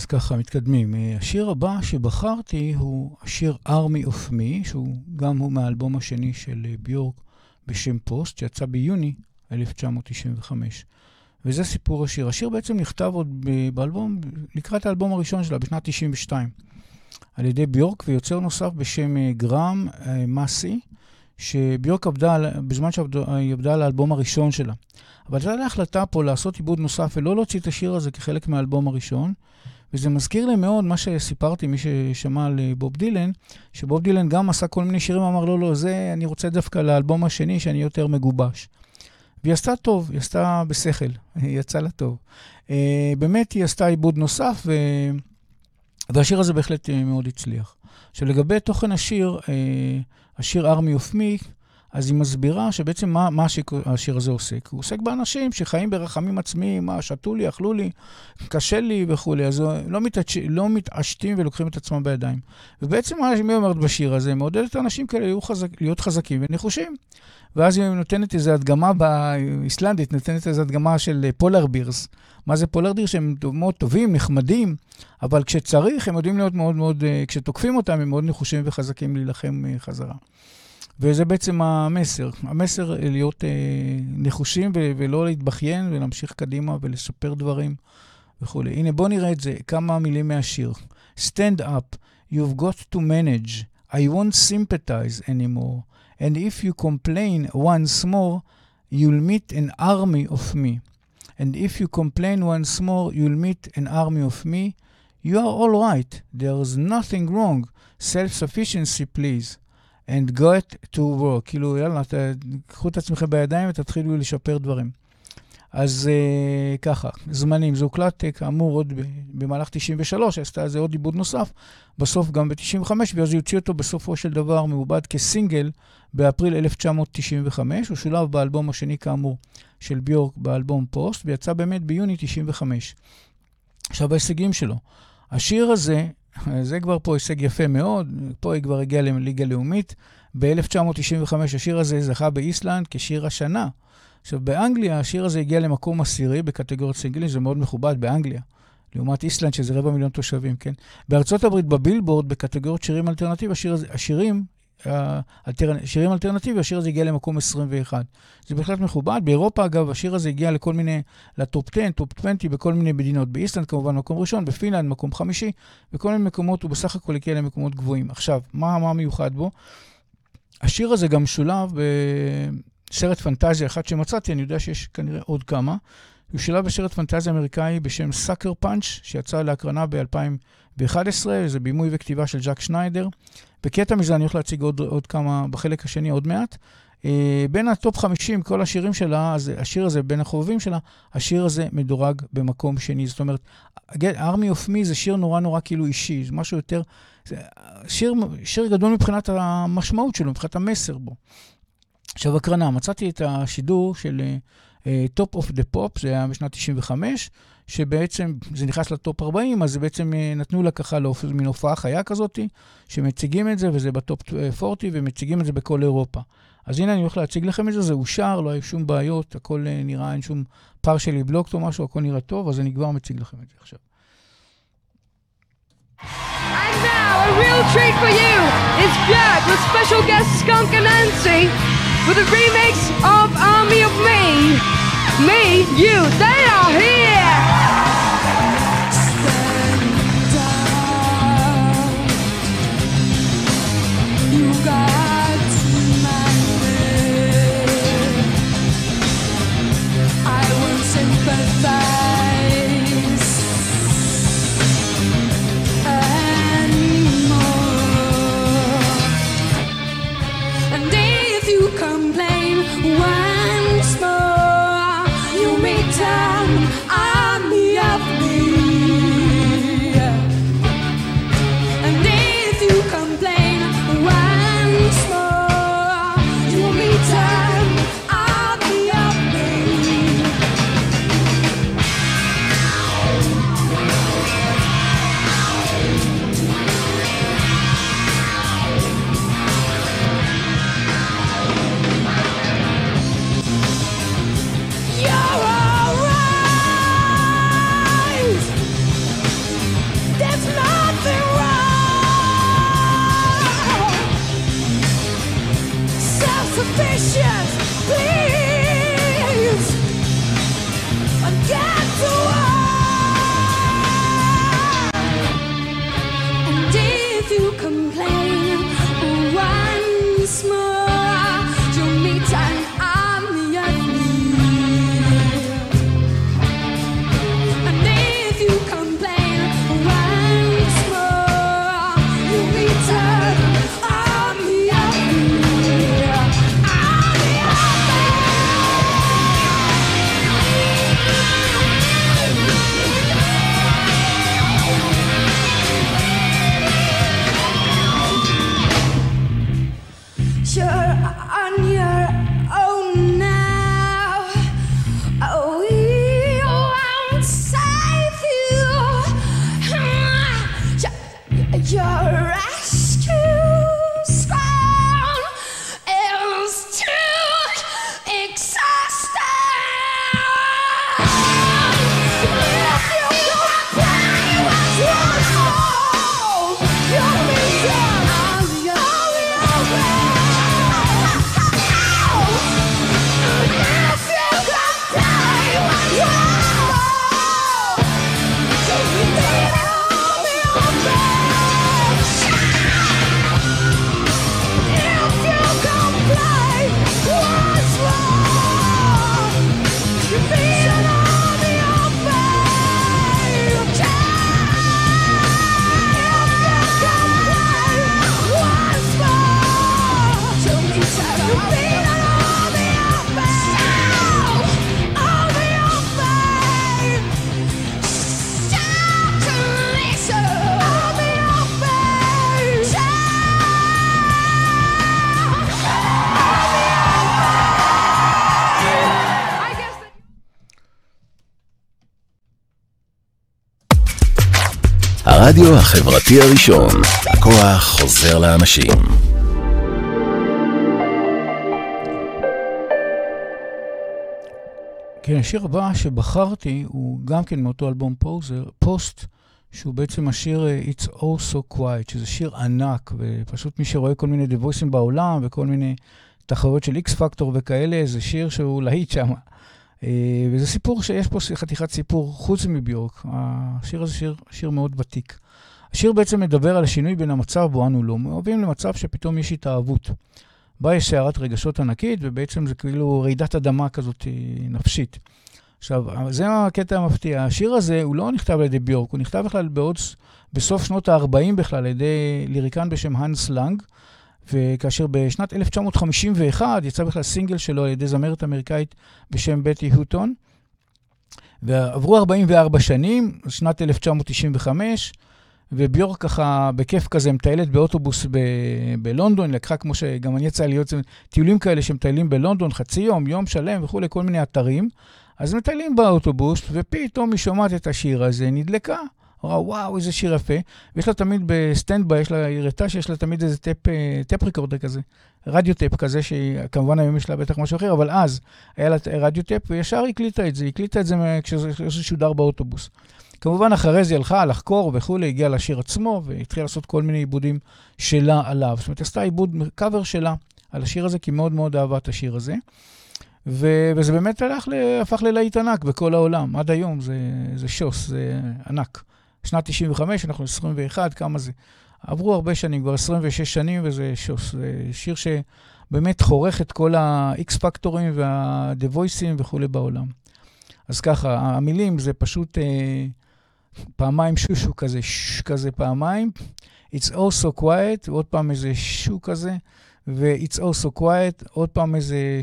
אז ככה, מתקדמים. אה, השיר הבא שבחרתי הוא השיר Army of Me, שהוא גם הוא מהאלבום השני של אה, ביורק בשם פוסט, שיצא ביוני 1995. וזה סיפור השיר. השיר בעצם נכתב עוד ב- באלבום, לקראת האלבום הראשון שלה, בשנת 92, על ידי ביורק ויוצר נוסף בשם אה, גרם אה, מסי, שביורק עבדה, על- בזמן שהיא עבדה על האלבום הראשון שלה. אבל הייתה החלטה פה לעשות עיבוד נוסף ולא להוציא את השיר הזה כחלק מהאלבום הראשון. וזה מזכיר לי מאוד מה שסיפרתי, מי ששמע על אה, בוב דילן, שבוב דילן גם עשה כל מיני שירים, אמר, לא, לא, זה אני רוצה דווקא לאלבום השני, שאני יותר מגובש. והיא עשתה טוב, היא עשתה בשכל, היא יצא לה טוב. אה, באמת היא עשתה עיבוד נוסף, ו... והשיר הזה בהחלט אה, מאוד הצליח. עכשיו, לגבי תוכן השיר, אה, השיר Army of Me, אז היא מסבירה שבעצם מה, מה השיר, הזה עוסק. הוא עוסק באנשים שחיים ברחמים עצמיים, מה, שתו לי, אכלו לי, קשה לי וכולי, אז לא, מתעש, לא מתעשתים ולוקחים את עצמם בידיים. ובעצם מה שהיא אומרת בשיר הזה, מעודדת אנשים כאלה חזק, להיות חזקים ונחושים. ואז היא נותנת איזו הדגמה באיסלנדית, נותנת איזו הדגמה של פולר בירס. מה זה פולר דיר? שהם מאוד טובים, נחמדים, אבל כשצריך, הם יודעים להיות מאוד מאוד, אה, כשתוקפים אותם, הם מאוד נחושים וחזקים להילחם אה, חזרה. וזה בעצם המסר. המסר אה, להיות אה, נחושים ו- ולא להתבכיין ולהמשיך קדימה ולספר דברים וכולי. הנה, בואו נראה את זה, כמה מילים מהשיר. Stand up, you've got to manage. I won't sympathize anymore. And if you complain once more, you'll meet an army of me. And if you complain once more, you'll meet an army of me. You are all right. There's nothing wrong. Self-sufficiency, please. And get to work. כאילו, יאללה, ת, קחו את עצמכם בידיים ותתחילו לשפר דברים. אז uh, ככה, זמנים. זה הוקלט, uh, כאמור, עוד במהלך 93, עשתה איזה עוד עיבוד נוסף, בסוף גם ב-95, ואז היא הוציאה אותו בסופו של דבר מעובד כסינגל באפריל 1995. הוא שולב באלבום השני, כאמור, של ביורק באלבום פוסט, ויצא באמת ביוני 95. עכשיו, ההישגים שלו. השיר הזה, זה כבר פה הישג יפה מאוד, פה היא כבר הגיעה לליגה לאומית. ב-1995 השיר הזה זכה באיסלנד כשיר השנה. עכשיו, באנגליה השיר הזה הגיע למקום עשירי בקטגוריית סינגלים, זה מאוד מכובד באנגליה. לעומת איסלנד, שזה רבע מיליון תושבים, כן? בארצות הברית, בבילבורד, בקטגוריות שירים אלטרנטיבי, השיר השירים. שירים אלטרנטיבי, השיר הזה הגיע למקום 21. זה בהחלט מכובד. באירופה, אגב, השיר הזה הגיע לכל מיני, ל top 10, top 20, בכל מיני מדינות. באיסלנד, כמובן, מקום ראשון, בפינלנד, מקום חמישי, בכל מיני מקומות, הוא בסך הכל הגיע למקומות גבוהים. עכשיו, מה, מה מיוחד בו? השיר הזה גם שולב בסרט פנטזיה אחד שמצאתי, אני יודע שיש כנראה עוד כמה. הוא שולב בסרט פנטזיה אמריקאי בשם Sucker Punch, שיצא להקרנה ב-2011, זה בימוי וכתיבה של זאק סניידר. בקטע מזה אני הולך להציג עוד, עוד כמה, בחלק השני עוד מעט. אה, בין ה top 50, כל השירים שלה, אז השיר הזה, בין החובבים שלה, השיר הזה מדורג במקום שני. זאת אומרת, Army of Me זה שיר נורא נורא כאילו אישי, זה משהו יותר... זה שיר, שיר גדול מבחינת המשמעות שלו, מבחינת המסר בו. עכשיו, הקרנה, מצאתי את השידור של Top of the Pop, זה היה בשנת 95, שבעצם זה נכנס ל top 40, אז בעצם אה, נתנו לה ככה מין הופעה חיה כזאת, שמציגים את זה, וזה בטופ 40, ומציגים את זה בכל אירופה. אז הנה אני הולך להציג לכם את זה, זה אושר, לא היו שום בעיות, הכל uh, נראה, אין שום פרשלי בלוקט או משהו, הכל נראה טוב, אז אני כבר מציג לכם את זה עכשיו. And now, a real treat for you is Björk with special guest Skunk and Nancy with a remix of Army of Me. Me, you, they are here! suspicious. Please. הרדיו החברתי הראשון. הכוח חוזר לאנשים. כן, השיר הבא שבחרתי הוא גם כן מאותו אלבום פוזר, פוסט, שהוא בעצם השיר אה, It's All So Quiet, שזה שיר ענק, ופשוט מי שרואה כל מיני דיוויסים בעולם וכל מיני תחרויות של איקס פקטור וכאלה, זה שיר שהוא להיט שם. אה, וזה סיפור שיש פה חתיכת סיפור חוץ מביורק. השיר הזה שיר, שיר מאוד ותיק. השיר בעצם מדבר על השינוי בין המצב בו אנו לא מאוהבים למצב שפתאום יש התאהבות. בה יש סערת רגשות ענקית, ובעצם זה כאילו רעידת אדמה כזאת אה, נפשית. עכשיו, זה הקטע המפתיע. השיר הזה, הוא לא נכתב על ידי ביורק, הוא נכתב בכלל בעוד, בסוף שנות ה-40 בכלל, על ידי ליריקן בשם האנס לנג, וכאשר בשנת 1951 יצא בכלל סינגל שלו על ידי זמרת אמריקאית בשם בטי הוטון. ועברו 44 שנים, שנת 1995, וביורק ככה בכיף כזה מטיילת באוטובוס ב- בלונדון, לקחה כמו שגם אני יצא להיות טיולים כאלה שמטיילים בלונדון חצי יום, יום שלם וכולי, כל מיני אתרים. אז מטיילים באוטובוס, ופתאום היא שומעת את השיר הזה, נדלקה. אמרה, וואו, איזה שיר יפה. ויש לה תמיד ב standby, יש לה, היא הראתה שיש לה תמיד איזה טייפ, אה, tape recorder כזה, רדיו טייפ כזה, שכמובן היום יש לה בטח משהו אחר, אבל אז היה לה רדיו טאפ, וישר היא הקליטה את זה, היא הקליטה את זה כשזה שודר באוטובוס. כמובן, אחרי זה היא הלכה לחקור וכולי, הגיעה לשיר עצמו, והתחילה לעשות כל מיני עיבודים שלה עליו. זאת אומרת, עשתה עיבוד, קאבר שלה על השיר הזה, כי מאוד מאוד אהבה את השיר הזה. ו- וזה באמת הלך, הפך ללהיט ענק בכל העולם. עד היום זה, זה שוס, זה ענק. שנת 95, אנחנו 21, כמה זה? עברו הרבה שנים, כבר 26 שנים, וזה שיר שבאמת חורך את כל ה-X פקטורים Voiceים וכולי בעולם. אז ככה, המילים זה פשוט אה, פעמיים שושו כזה, ש כזה פעמיים. It's also quiet, עוד פעם איזה שו כזה, ו-It's also quiet, עוד פעם איזה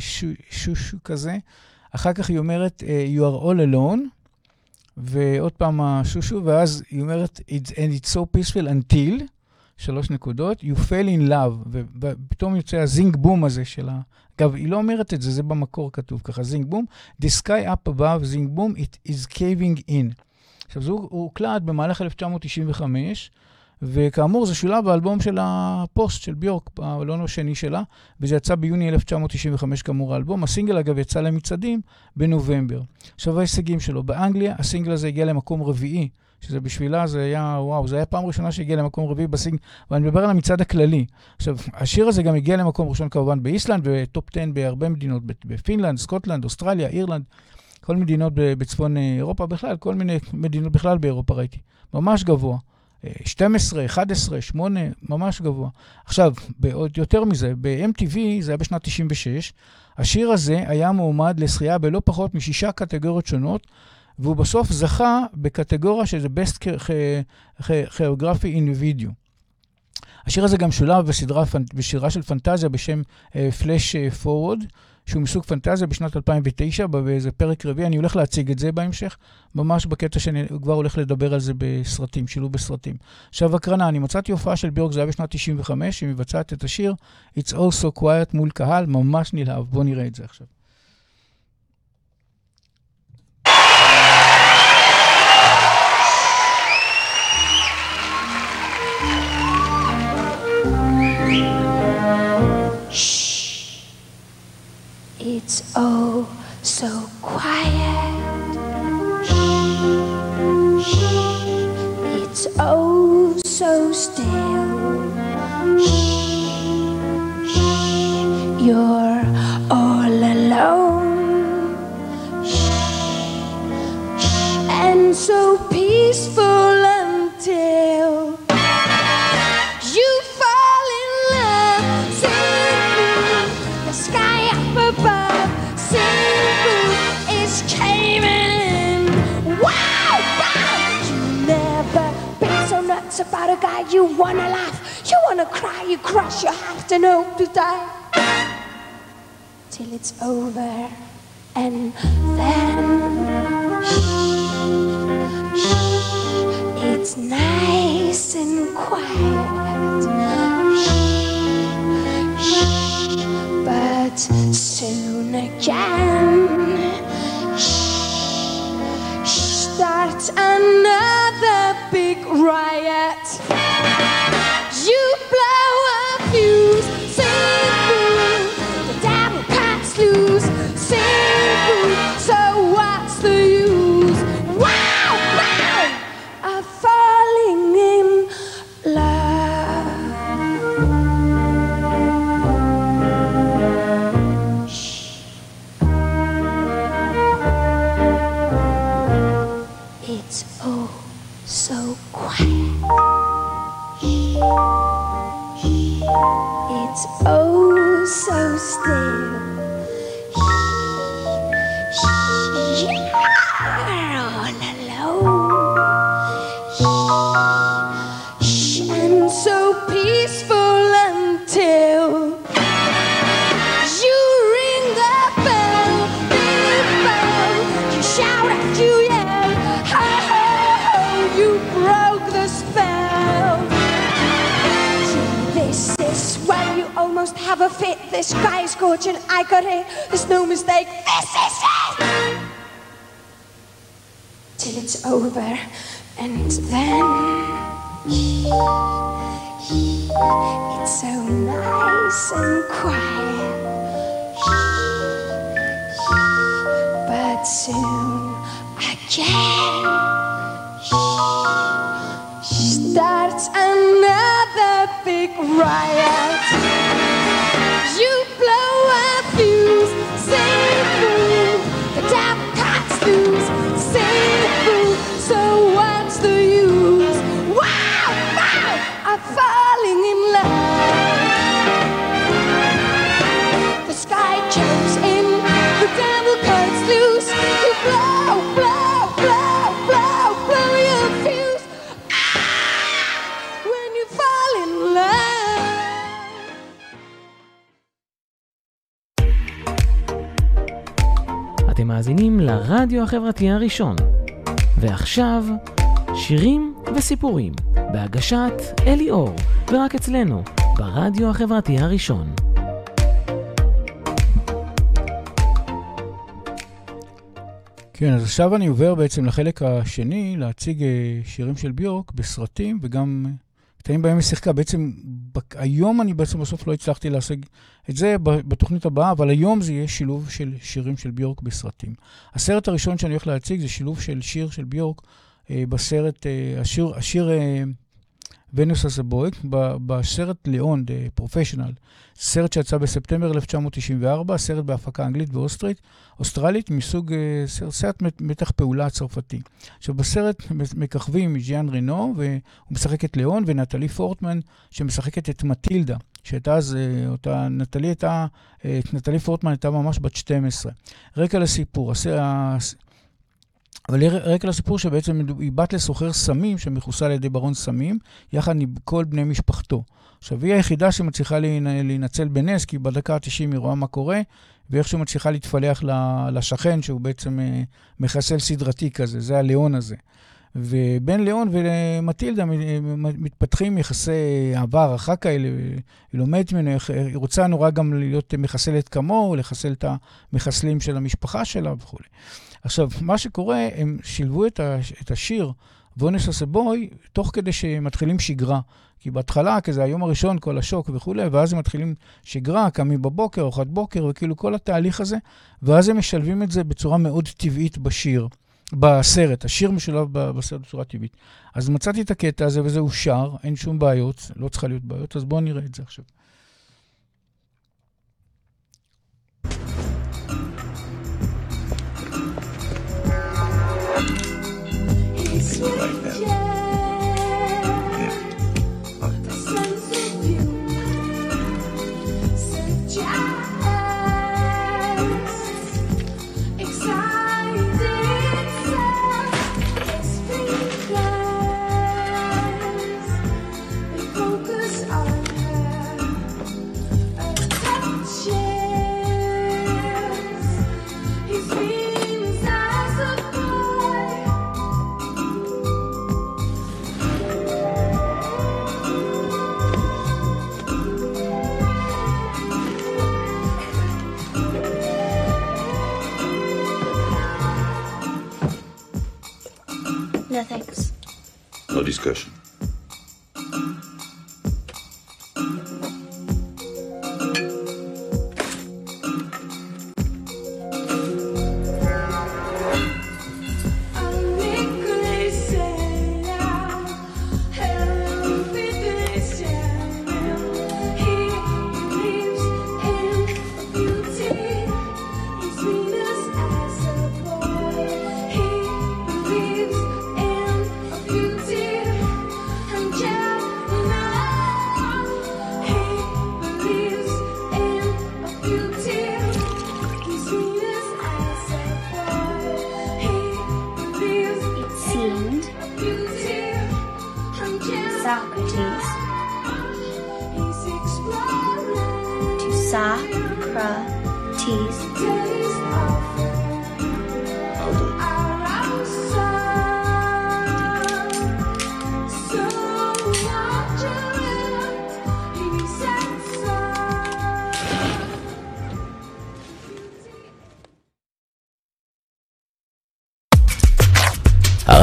שושו כזה. אחר כך היא אומרת, You are all alone. ועוד פעם השושו, ואז היא אומרת, It's, and it's so peaceful until, שלוש נקודות, you fell in love, ופתאום יוצא ה zing boom הזה של ה... אגב, היא לא אומרת את זה, זה במקור כתוב ככה, zing boom, the sky up above, zing boom, it is caving in. עכשיו, זה הוקלט במהלך 1995, וכאמור, זה שולב באלבום של הפוסט של ביורק, באלבום השני שלה, וזה יצא ביוני 1995 כאמור האלבום. הסינגל, אגב, יצא למצעדים בנובמבר. עכשיו, ההישגים שלו. באנגליה, הסינגל הזה הגיע למקום רביעי, שזה בשבילה, זה היה, וואו, זה היה פעם ראשונה שהגיע למקום רביעי בסינגל, ואני מדבר על המצעד הכללי. עכשיו, השיר הזה גם הגיע למקום ראשון כמובן באיסלנד, ו top 10 בהרבה מדינות, בפינלנד, סקוטלנד, אוסטרליה, אירלנד. כל מדינות בצפון אירופה בכלל, כל מיני מדינות בכלל באירופה ראיתי. ממש גבוה. 12, 11, 8, ממש גבוה. עכשיו, עוד יותר מזה, ב-MTV, זה היה בשנת 96, השיר הזה היה מועמד לזכייה בלא פחות משישה קטגוריות שונות, והוא בסוף זכה בקטגוריה שזה Best Choreography in Video. השיר הזה גם שולב בסדרה, בשירה של פנטזיה בשם uh, Flash Forward, שהוא מסוג פנטזיה בשנת 2009, באיזה פרק רביעי, אני הולך להציג את זה בהמשך, ממש בקטע שאני כבר הולך לדבר על זה בסרטים, שילוב בסרטים. עכשיו, הקרנה, אני מצאתי הופעה של ביורק, זה היה בשנת 95, היא מבצעת את השיר It's All So Quiet מול קהל, ממש נלהב. בואו נראה את זה עכשיו. It's oh so quiet. Shh, shh. It's oh so still. About a guy. You wanna laugh, you wanna cry, you crush your heart and hope to die till it's over, and then shh, shh, it's nice and quiet. Shh, shh, but soon again shh, starts another big riot. You blow החברתי הראשון. ועכשיו, שירים וסיפורים, בהגשת אלי אור, ורק אצלנו, ברדיו החברתי הראשון. כן, אז עכשיו אני עובר בעצם לחלק השני, להציג אה, שירים של ביורק בסרטים, וגם קטעים בהם היא שיחקה. בעצם, היום אני בעצם בסוף לא הצלחתי להשיג את זה בתוכנית הבאה, אבל היום זה יהיה שילוב של שירים של ביורק בסרטים. הסרט הראשון שאני הולך להציג זה שילוב של שיר של ביורק אה, בסרט, אה, השיר, השיר ונוס אז הבויק, בסרט ליאון, The Professional, סרט שיצא בספטמבר 1994, סרט בהפקה אנגלית ואוסטרית, אוסטרלית, מסוג אה, סרט, סרט מת- מתח פעולה צרפתי. עכשיו, בסרט מככבים ז'יאן רנו, והוא משחק את ליאון, ונטלי פורטמן, שמשחקת את מטילדה, שהייתה אז, אה, אותה, נטלי הייתה, אה, נטלי פורטמן הייתה ממש בת 12. רקע לסיפור, הס- הס- אבל רקע לסיפור שבעצם היא בת לסוחר סמים שמחוסל על ידי ברון סמים, יחד עם כל בני משפחתו. עכשיו, היא היחידה שמצליחה להינ- להינצל בנס, כי בדקה ה-90 היא רואה מה קורה, ואיכשהו מצליחה להתפלח לשכן, שהוא בעצם אה, מחסל סדרתי כזה, זה הליאון הזה. ובין ליאון ומטילדה מ- מתפתחים יחסי אהבה הערכה כאלה, היא לומדת ממנו, היא רוצה נורא גם להיות מחסלת כמוהו, לחסל את המחסלים של המשפחה שלה וכו'. עכשיו, מה שקורה, הם שילבו את, ה, את השיר וונס הסבוי תוך כדי שמתחילים שגרה. כי בהתחלה, כי זה היום הראשון, כל השוק וכולי, ואז הם מתחילים שגרה, קמים בבוקר, ארוחת בוקר, וכאילו כל התהליך הזה, ואז הם משלבים את זה בצורה מאוד טבעית בשיר, בסרט. השיר משולב בסרט בצורה טבעית. אז מצאתי את הקטע הזה, וזה אושר, אין שום בעיות, לא צריכה להיות בעיות, אז בואו נראה את זה עכשיו. like that. No thanks. No discussion.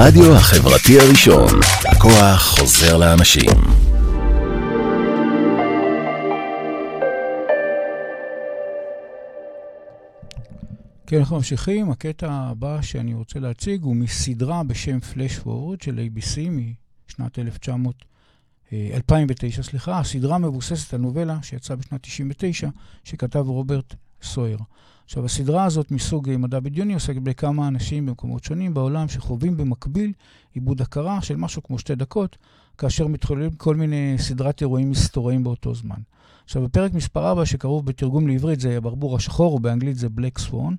הרדיו החברתי הראשון, הכוח חוזר לאנשים. כן, אנחנו ממשיכים. הקטע הבא שאני רוצה להציג הוא מסדרה בשם Flash Forward של ABC משנת 1900, אה, 2009, סליחה. הסדרה מבוססת על נובלה שיצאה בשנת 99, שכתב רוברט סויר. עכשיו, הסדרה הזאת מסוג אה, מדע בדיוני עוסקת בכמה אנשים במקומות שונים בעולם שחווים במקביל עיבוד הכרה של משהו כמו שתי דקות, כאשר מתחוללים כל מיני סדרת אירועים היסטוריים באותו זמן. עכשיו, בפרק מספר 4, שקרוב בתרגום לעברית זה הברבור השחור, או באנגלית זה בלק סוון,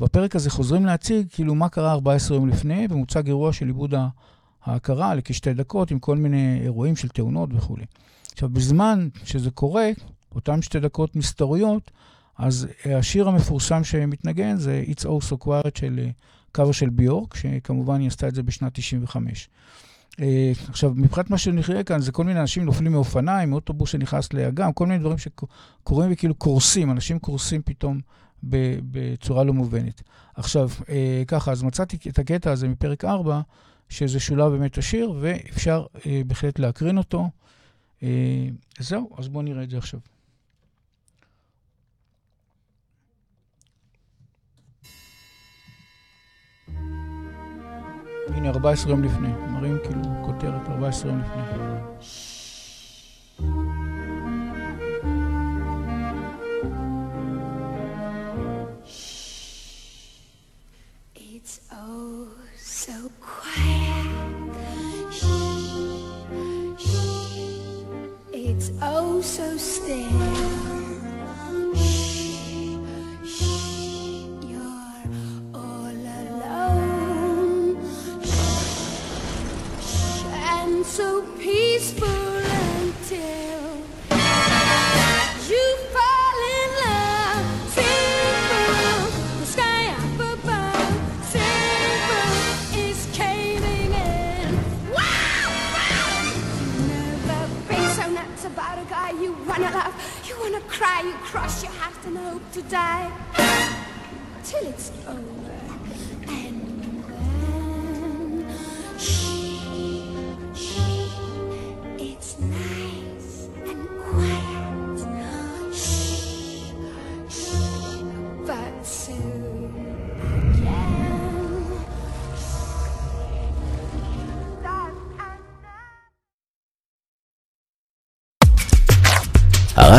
בפרק הזה חוזרים להציג כאילו מה קרה 14 יום לפני, ומוצג אירוע של עיבוד ההכרה לכשתי דקות, עם כל מיני אירועים של תאונות וכולי. עכשיו, בזמן שזה קורה, אותן שתי דקות מסתוריות, אז אה, השיר המפורסם שמתנגן זה It's Oh So Quiet של אה, קאבר של ביורק, שכמובן היא עשתה את זה בשנת 95. אה, עכשיו, מבחינת מה שנראה כאן, זה כל מיני אנשים נופלים מאופניים, מאוטובוס שנכנס לאגם, כל מיני דברים שקורים וכאילו קורסים, אנשים קורסים פתאום בצורה לא מובנת. עכשיו, ככה, אז מצאתי את הקטע הזה מפרק 4, שזה שולב באמת השיר, ואפשר בהחלט להקרין אותו. זהו, אז בואו נראה את זה עכשיו. הנה, 14 יום לפני. מראים כאילו כותרת 14 יום לפני. Oh oh so still.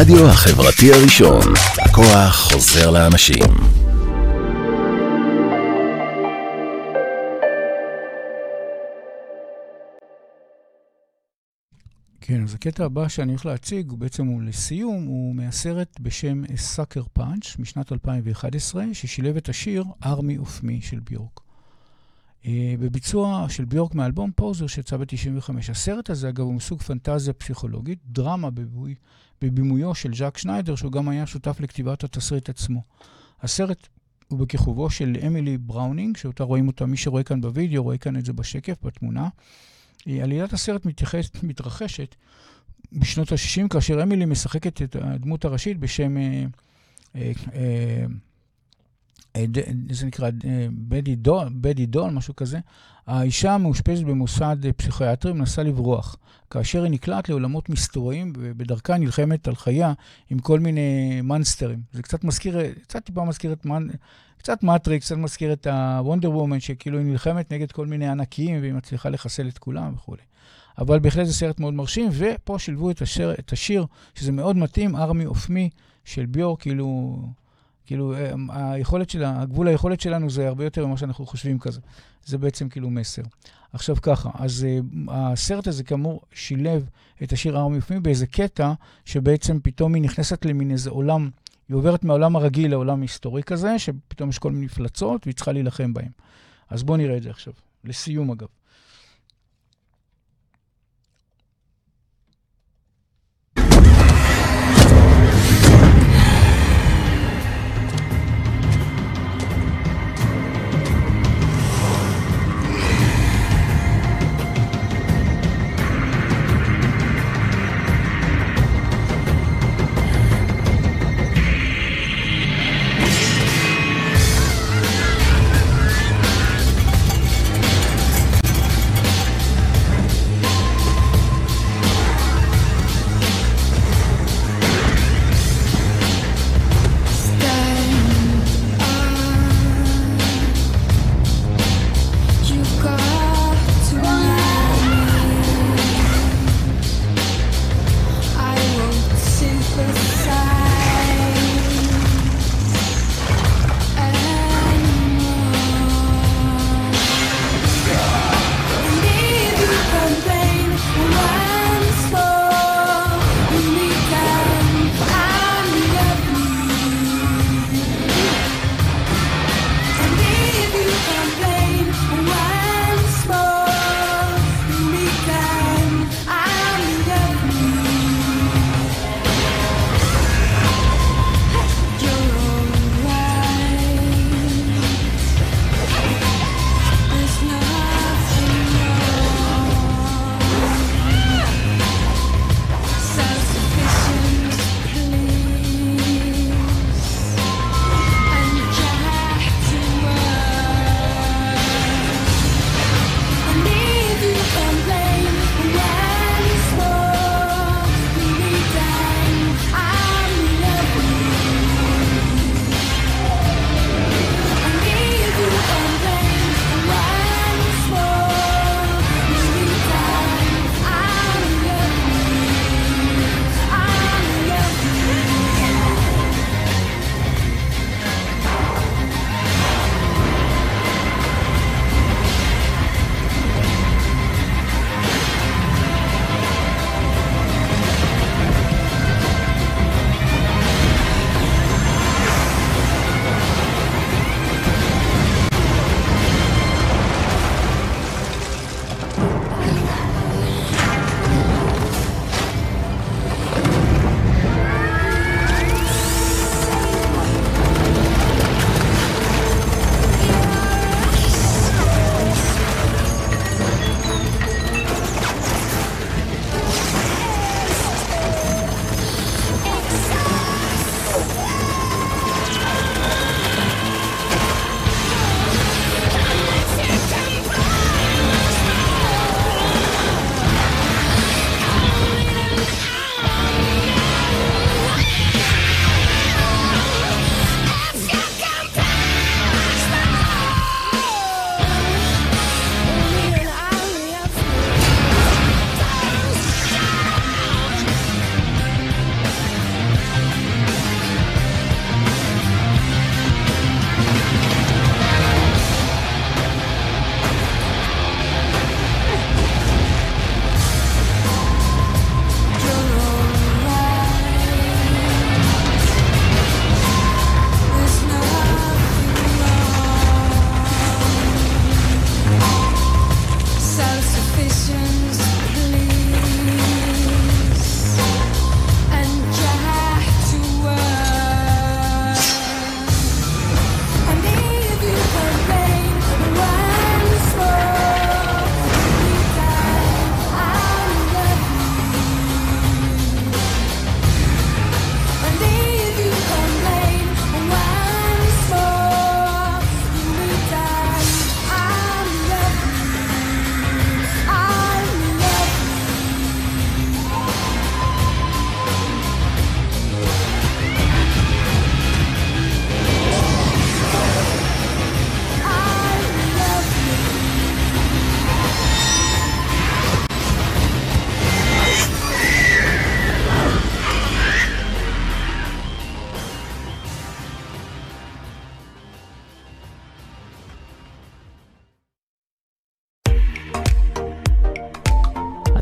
הרדיו החברתי הראשון, הכוח חוזר לאנשים. כן, אז הקטע הבא שאני הולך להציג, הוא בעצם הוא לסיום, הוא מהסרט בשם סאקר פאנץ' משנת 2011, ששילב את השיר Army of Me של ביורק. Uh, בביצוע של ביורק מאלבום פוזר שיצא ב-95. הסרט הזה, אגב, הוא מסוג פנטזיה פסיכולוגית, דרמה בבימוי, בבימויו של ז'אק שניידר, שהוא גם היה שותף לכתיבת התסריט עצמו. הסרט הוא בכיכובו של אמילי בראונינג, שאותה רואים אותה, מי שרואה כאן בווידאו, רואה כאן את זה בשקף, בתמונה. אה, עלילת הסרט מתייחס, מתרחשת בשנות ה-60, כאשר אמילי משחקת את הדמות הראשית בשם אה, אה, אה, אה, זה נקרא אה, בדי דול, בדי דול, משהו כזה. האישה מאושפזת במוסד אה, פסיכיאטרי ומנסה לברוח. כאשר היא נקלעת לעולמות מסתוריים, ובדרכה נלחמת על חייה עם כל מיני monsterים. זה קצת מזכיר, קצת טיפה מזכיר את מנ... קצת Matrix, קצת מזכיר את ה Wonder Woman, שכאילו היא נלחמת נגד כל מיני ענקים והיא מצליחה לחסל את כולם וכולי. אבל בהחלט זה סרט מאוד מרשים, ופה שילבו את השיר, את השיר שזה מאוד מתאים, Army of Me של ביור, כאילו, כאילו אה, היכולת שלה, הגבול היכולת שלנו זה הרבה יותר ממה שאנחנו חושבים כזה. זה בעצם כאילו מסר. עכשיו ככה, אז uh, הסרט הזה כאמור שילב את השיר ארמי אוף מי באיזה קטע שבעצם פתאום היא נכנסת למין איזה עולם, היא עוברת מהעולם הרגיל לעולם היסטורי כזה, שפתאום יש כל מיני מפלצות והיא צריכה להילחם בהם. אז בואו נראה את זה עכשיו. לסיום אגב.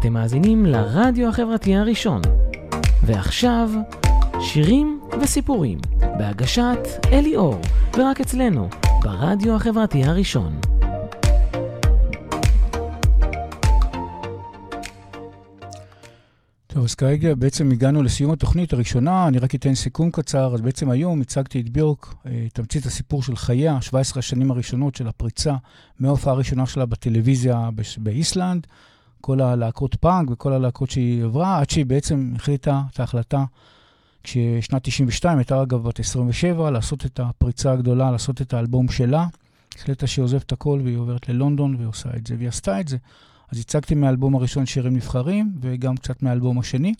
אתם מאזינים לרדיו החברתי הראשון. ועכשיו, שירים וסיפורים, בהגשת אלי אור, ורק אצלנו, ברדיו החברתי הראשון. טוב, אז כרגע בעצם הגענו לסיום התוכנית הראשונה, אני רק אתן סיכום קצר. אז בעצם היום הצגתי את ביורק, אה, תמצית הסיפור של חייה, 17 השנים הראשונות של הפריצה מההופעה הראשונה שלה בטלוויזיה באיסלנד, כל הלהקות פאנק וכל הלהקות שהיא עברה, עד שהיא בעצם החליטה את ההחלטה, כששנת 92, הייתה אגב בת 27, לעשות את הפריצה הגדולה, לעשות את האלבום שלה. החליטה שהיא עוזבת הכל והיא עוברת ללונדון ועושה את זה, והיא עשתה את זה. אז הצגתי מהאלבום הראשון שירים נבחרים, וגם קצת מהאלבום השני,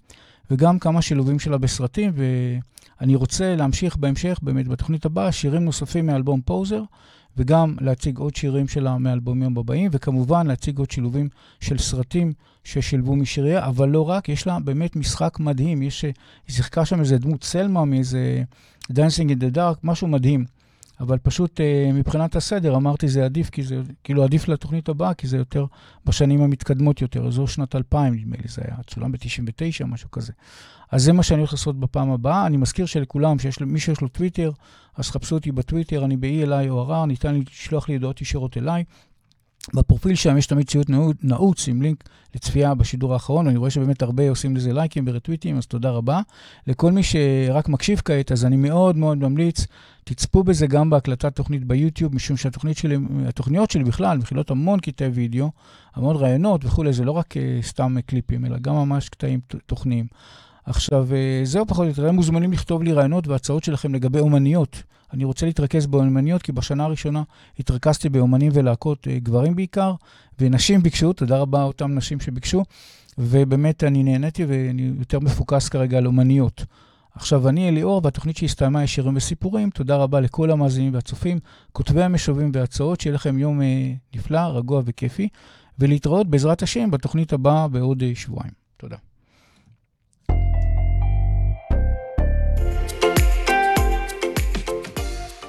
וגם כמה שילובים שלה בסרטים, ואני רוצה להמשיך בהמשך, באמת בתוכנית הבאה, שירים נוספים מאלבום פוזר, וגם להציג עוד שירים שלה מהאלבומים הבאים, וכמובן להציג עוד שילובים של סרטים ששילבו משיריה, אבל לא רק, יש לה באמת משחק מדהים, יש, היא שיחקה שם איזה דמות סלמה מאיזה Dancing in the Dark, משהו מדהים. אבל פשוט אה, מבחינת הסדר אמרתי זה עדיף, כי זה כאילו עדיף לתוכנית הבאה, כי זה יותר בשנים המתקדמות יותר. זו שנת 2000, נדמה לי, זה היה צולם ב-99, משהו כזה. אז זה מה שאני הולך לעשות בפעם הבאה. אני מזכיר שלכולם, שיש מי שיש לו טוויטר, אז חפשו אותי בטוויטר, אני ב-E-Li או ערר, ניתן לשלוח לי הודעות ישירות אליי. בפרופיל שם יש תמיד ציוט נעוץ עם לינק לצפייה בשידור האחרון, אני רואה שבאמת הרבה עושים לזה לייקים ורטוויטים, אז תודה רבה. לכל מי שרק מקשיב כעת, אז אני מאוד מאוד ממליץ, תצפו בזה גם בהקלטת תוכנית ביוטיוב, משום שהתוכנית שלי, שלי בכלל מכילות המון קטעי וידאו, המון רעיונות וכולי, זה לא רק uh, סתם קליפים, אלא גם ממש קטעים תוכניים. עכשיו, uh, זהו פחות או יותר, הם מוזמנים לכתוב לי רעיונות והצעות שלכם לגבי אומניות. אני רוצה להתרכז באומניות, כי בשנה הראשונה התרכזתי באומנים ולהקות uh, גברים בעיקר, ונשים ביקשו, תודה רבה אותם נשים שביקשו, ובאמת אני נהניתי ואני יותר מפוקס כרגע על אומניות. עכשיו, אני אליאור, והתוכנית שהסתיימה היא שירים וסיפורים. תודה רבה לכל המאזינים והצופים, כותבי המשובים והצעות, שיהיה לכם יום אה, נפלא, רגוע וכיפי, ולהתראות בעזרת השם בתוכנית הבאה בעוד אה, שבועיים.